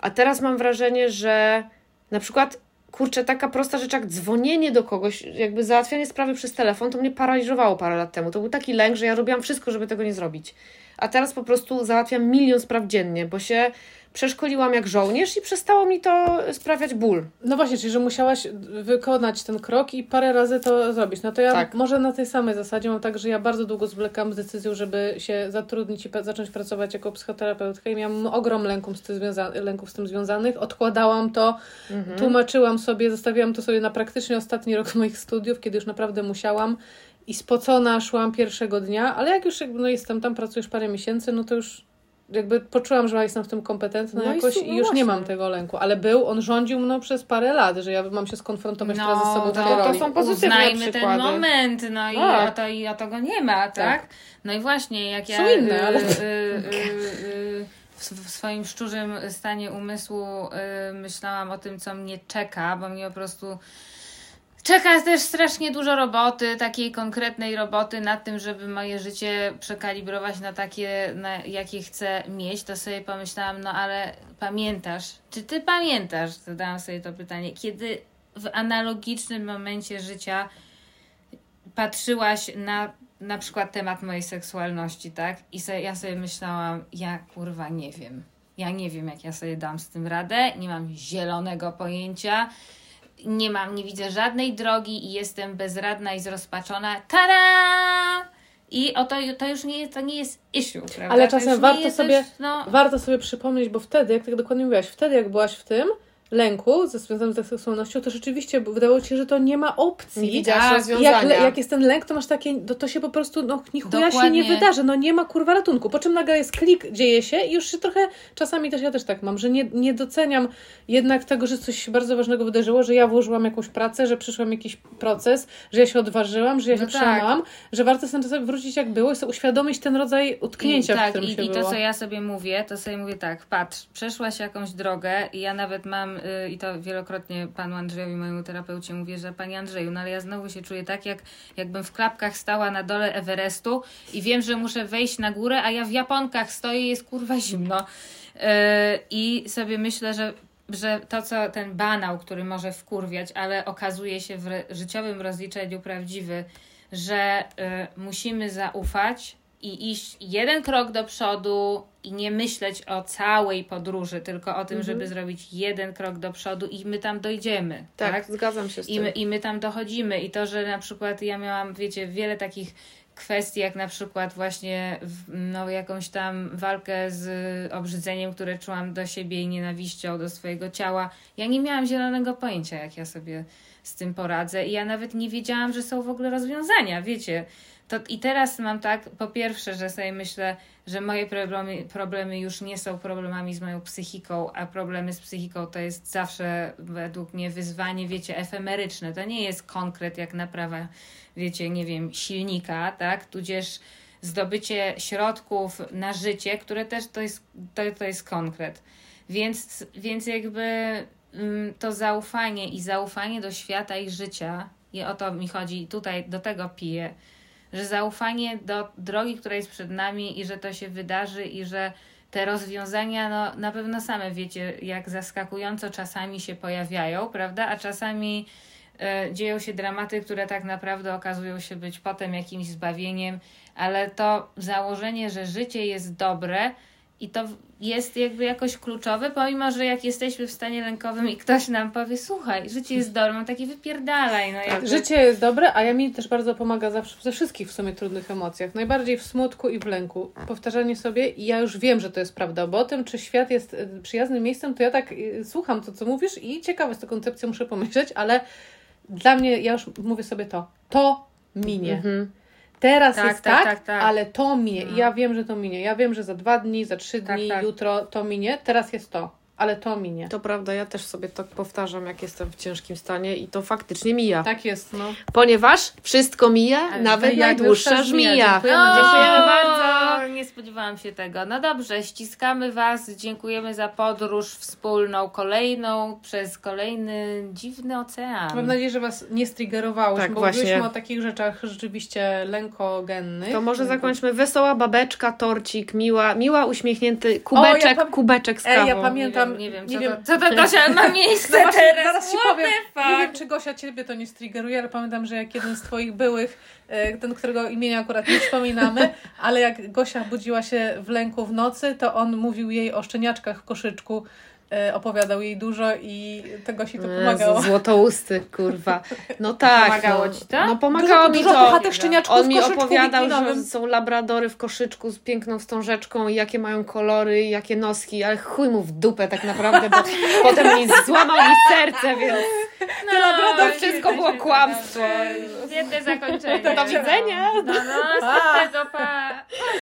A teraz mam wrażenie, że na przykład, kurczę, taka prosta rzecz jak dzwonienie do kogoś, jakby załatwianie sprawy przez telefon, to mnie paraliżowało parę lat temu. To był taki lęk, że ja robiłam wszystko, żeby tego nie zrobić. A teraz po prostu załatwiam milion spraw dziennie, bo się przeszkoliłam jak żołnierz i przestało mi to sprawiać ból. No właśnie, czyli że musiałaś wykonać ten krok i parę razy to zrobić. No to ja Tak. może na tej samej zasadzie mam tak, że ja bardzo długo zwlekam z decyzją, żeby się zatrudnić i zacząć pracować jako psychoterapeutka i miałam ogrom lęków z, tym związa- lęków z tym związanych. Odkładałam to, Mhm. tłumaczyłam sobie, zostawiłam to sobie na praktycznie ostatni rok moich studiów, kiedy już naprawdę musiałam i spocona szłam pierwszego dnia, ale jak już no jestem tam, pracujesz parę miesięcy, no to już jakby poczułam, że jestem w tym kompetentna No i jakoś su- i, no już nie właśnie. mam tego lęku. Ale był, on rządził mną przez parę lat, że ja mam się skonfrontować No, teraz ze sobą w to- są pozytywne Uznajmy ten przykłady. moment, no i Tak. o to, i o to go nie ma, tak? Tak. No i właśnie, jak ja Są inne, ale- y, y, y, y, w, w swoim szczurym stanie umysłu y, myślałam o tym, co mnie czeka, bo mnie po prostu czeka też strasznie dużo roboty, takiej konkretnej roboty nad tym, żeby moje życie przekalibrować na takie, na jakie chcę mieć, to sobie pomyślałam, no ale pamiętasz, czy ty pamiętasz, zadałam sobie to pytanie, kiedy w analogicznym momencie życia patrzyłaś na na przykład temat mojej seksualności, tak? I sobie, ja sobie myślałam, ja kurwa nie wiem. Ja nie wiem, jak ja sobie dam z tym radę, nie mam zielonego pojęcia, nie mam, nie widzę żadnej drogi i jestem bezradna i zrozpaczona. Tada! I oto to już nie jest, to nie jest issue, prawda? Ale czasem warto sobie- Też, no, Warto sobie przypomnieć, bo wtedy, jak tak dokładnie mówiłaś, wtedy jak byłaś w tym lęku ze związanym z seksualnością, to rzeczywiście wydawało ci się, że to nie ma opcji. Nie widziałaś Tak, rozwiązania. Jak, jak jest ten lęk, to masz takie, to, to się po prostu, no ni chuja się nie wydarzy, no nie ma kurwa ratunku. Po czym nagle jest klik, dzieje się i już się trochę, czasami też ja też tak mam, że nie, nie doceniam jednak tego, że coś się bardzo ważnego wydarzyło, że ja włożyłam jakąś pracę, że przyszłam jakiś proces, że ja się odważyłam, że ja się No tak. przełamałam, że warto sobie czasem wrócić jak było i sobie uświadomić ten rodzaj utknięcia, I, w tak, którym i, się i to, było. co ja sobie mówię, to sobie mówię tak, patrz, przeszłaś jakąś drogę i ja nawet mam, y, i to wielokrotnie panu Andrzejowi, mojemu terapeucie mówię, że panie Andrzeju, no ale ja znowu się czuję tak, jak jakbym w klapkach stała na dole Everestu i wiem, że muszę wejść na górę, a ja w japonkach stoję jest kurwa zimno. Y, I sobie myślę, że że to, co ten banał, który może wkurwiać, ale okazuje się w życiowym rozliczeniu prawdziwy, że y, musimy zaufać i iść jeden krok do przodu i nie myśleć o całej podróży, tylko o tym, Mhm. żeby zrobić jeden krok do przodu i my tam dojdziemy. Tak, tak? zgadzam się z I tym. my, I my tam dochodzimy. I to, że na przykład ja miałam, wiecie, wiele takich kwestii, jak na przykład właśnie no, jakąś tam walkę z obrzydzeniem, które czułam do siebie i nienawiścią do swojego ciała. Ja nie miałam zielonego pojęcia, jak ja sobie z tym poradzę. I ja nawet nie wiedziałam, że są w ogóle rozwiązania, wiecie. To, I teraz mam tak, po pierwsze, że sobie myślę, że moje problemy, problemy już nie są problemami z moją psychiką, a problemy z psychiką to jest zawsze według mnie wyzwanie, wiecie, efemeryczne. To nie jest konkret jak naprawa, wiecie, nie wiem, silnika, tak? Tudzież zdobycie środków na życie, które też to jest, to, to jest konkret. Więc, więc jakby mm, to zaufanie i zaufanie do świata i życia, i o to mi chodzi, tutaj do tego piję, że zaufanie do drogi, która jest przed nami i że to się wydarzy i że te rozwiązania, no na pewno same wiecie, jak zaskakująco czasami się pojawiają, prawda? A czasami e, dzieją się dramaty, które tak naprawdę okazują się być potem jakimś zbawieniem, ale to założenie, że życie jest dobre i to jest jakby jakoś kluczowe, pomimo, że jak jesteśmy w stanie lękowym i ktoś nam powie, słuchaj, życie jest dobre, mam takie wypierdalaj, no jakby... Życie jest dobre, a ja mi też bardzo pomaga zawsze ze wszystkich w sumie trudnych emocjach. Najbardziej w smutku i w lęku. Powtarzanie sobie i ja już wiem, że to jest prawda, bo o tym, czy świat jest y, przyjaznym miejscem, to ja tak y, słucham to, co mówisz i ciekawe z tą koncepcją muszę pomyśleć, ale dla mnie, ja już mówię sobie to, to minie. Mhm. Teraz Tak, jest tak, tak, tak, tak. ale to minie. No. Ja wiem, że to minie. Ja wiem, że za dwa dni, za trzy Tak, dni, tak. jutro to minie. Teraz jest to, ale to minie. To prawda, ja też sobie to powtarzam, jak jestem w ciężkim stanie i to faktycznie mija. Tak jest, no. Ponieważ wszystko mija, Ale nawet najdłuższa dłuższa żmija. Dziękujemy, O, dziękujemy bardzo. Nie spodziewałam się tego. No dobrze, ściskamy Was. Dziękujemy za podróż wspólną, kolejną, przez kolejny dziwny ocean. Mam nadzieję, że Was nie striggerowało, Tak, bo właśnie. mówiliśmy o takich rzeczach rzeczywiście lękogennych. To może zakończmy wesoła babeczka, torcik, miła, miła uśmiechnięty kubeczek, O, ja pam- kubeczek z Ej, kawą. ja pamiętam- Nie wiem, nie nie wiem, co, to, co to Gosia ma miejsce No właśnie, teraz. zaraz ci powiem. Nie wiem, czy Gosia ciebie to nie striggeruje, ale pamiętam, że jak jeden z twoich byłych, e, ten, którego imienia akurat nie wspominamy, ale jak Gosia budziła się w lęku w nocy, to on mówił jej o szczeniaczkach w koszyczku, opowiadał jej dużo i to Gosi to pomagało. Złotousty, kurwa. No tak. Pomagało no. ci to? No pomagało Dużo, mi dużo to. On mi opowiadał, że są labradory w koszyczku z piękną wstążeczką i jakie mają kolory, i jakie noski, ale chuj mu w dupę tak naprawdę, bo potem mi złamał mi serce, więc No, to wszystko było świetnie, kłamstwo. Świetne zakończenie. Do widzenia. No, no, pa.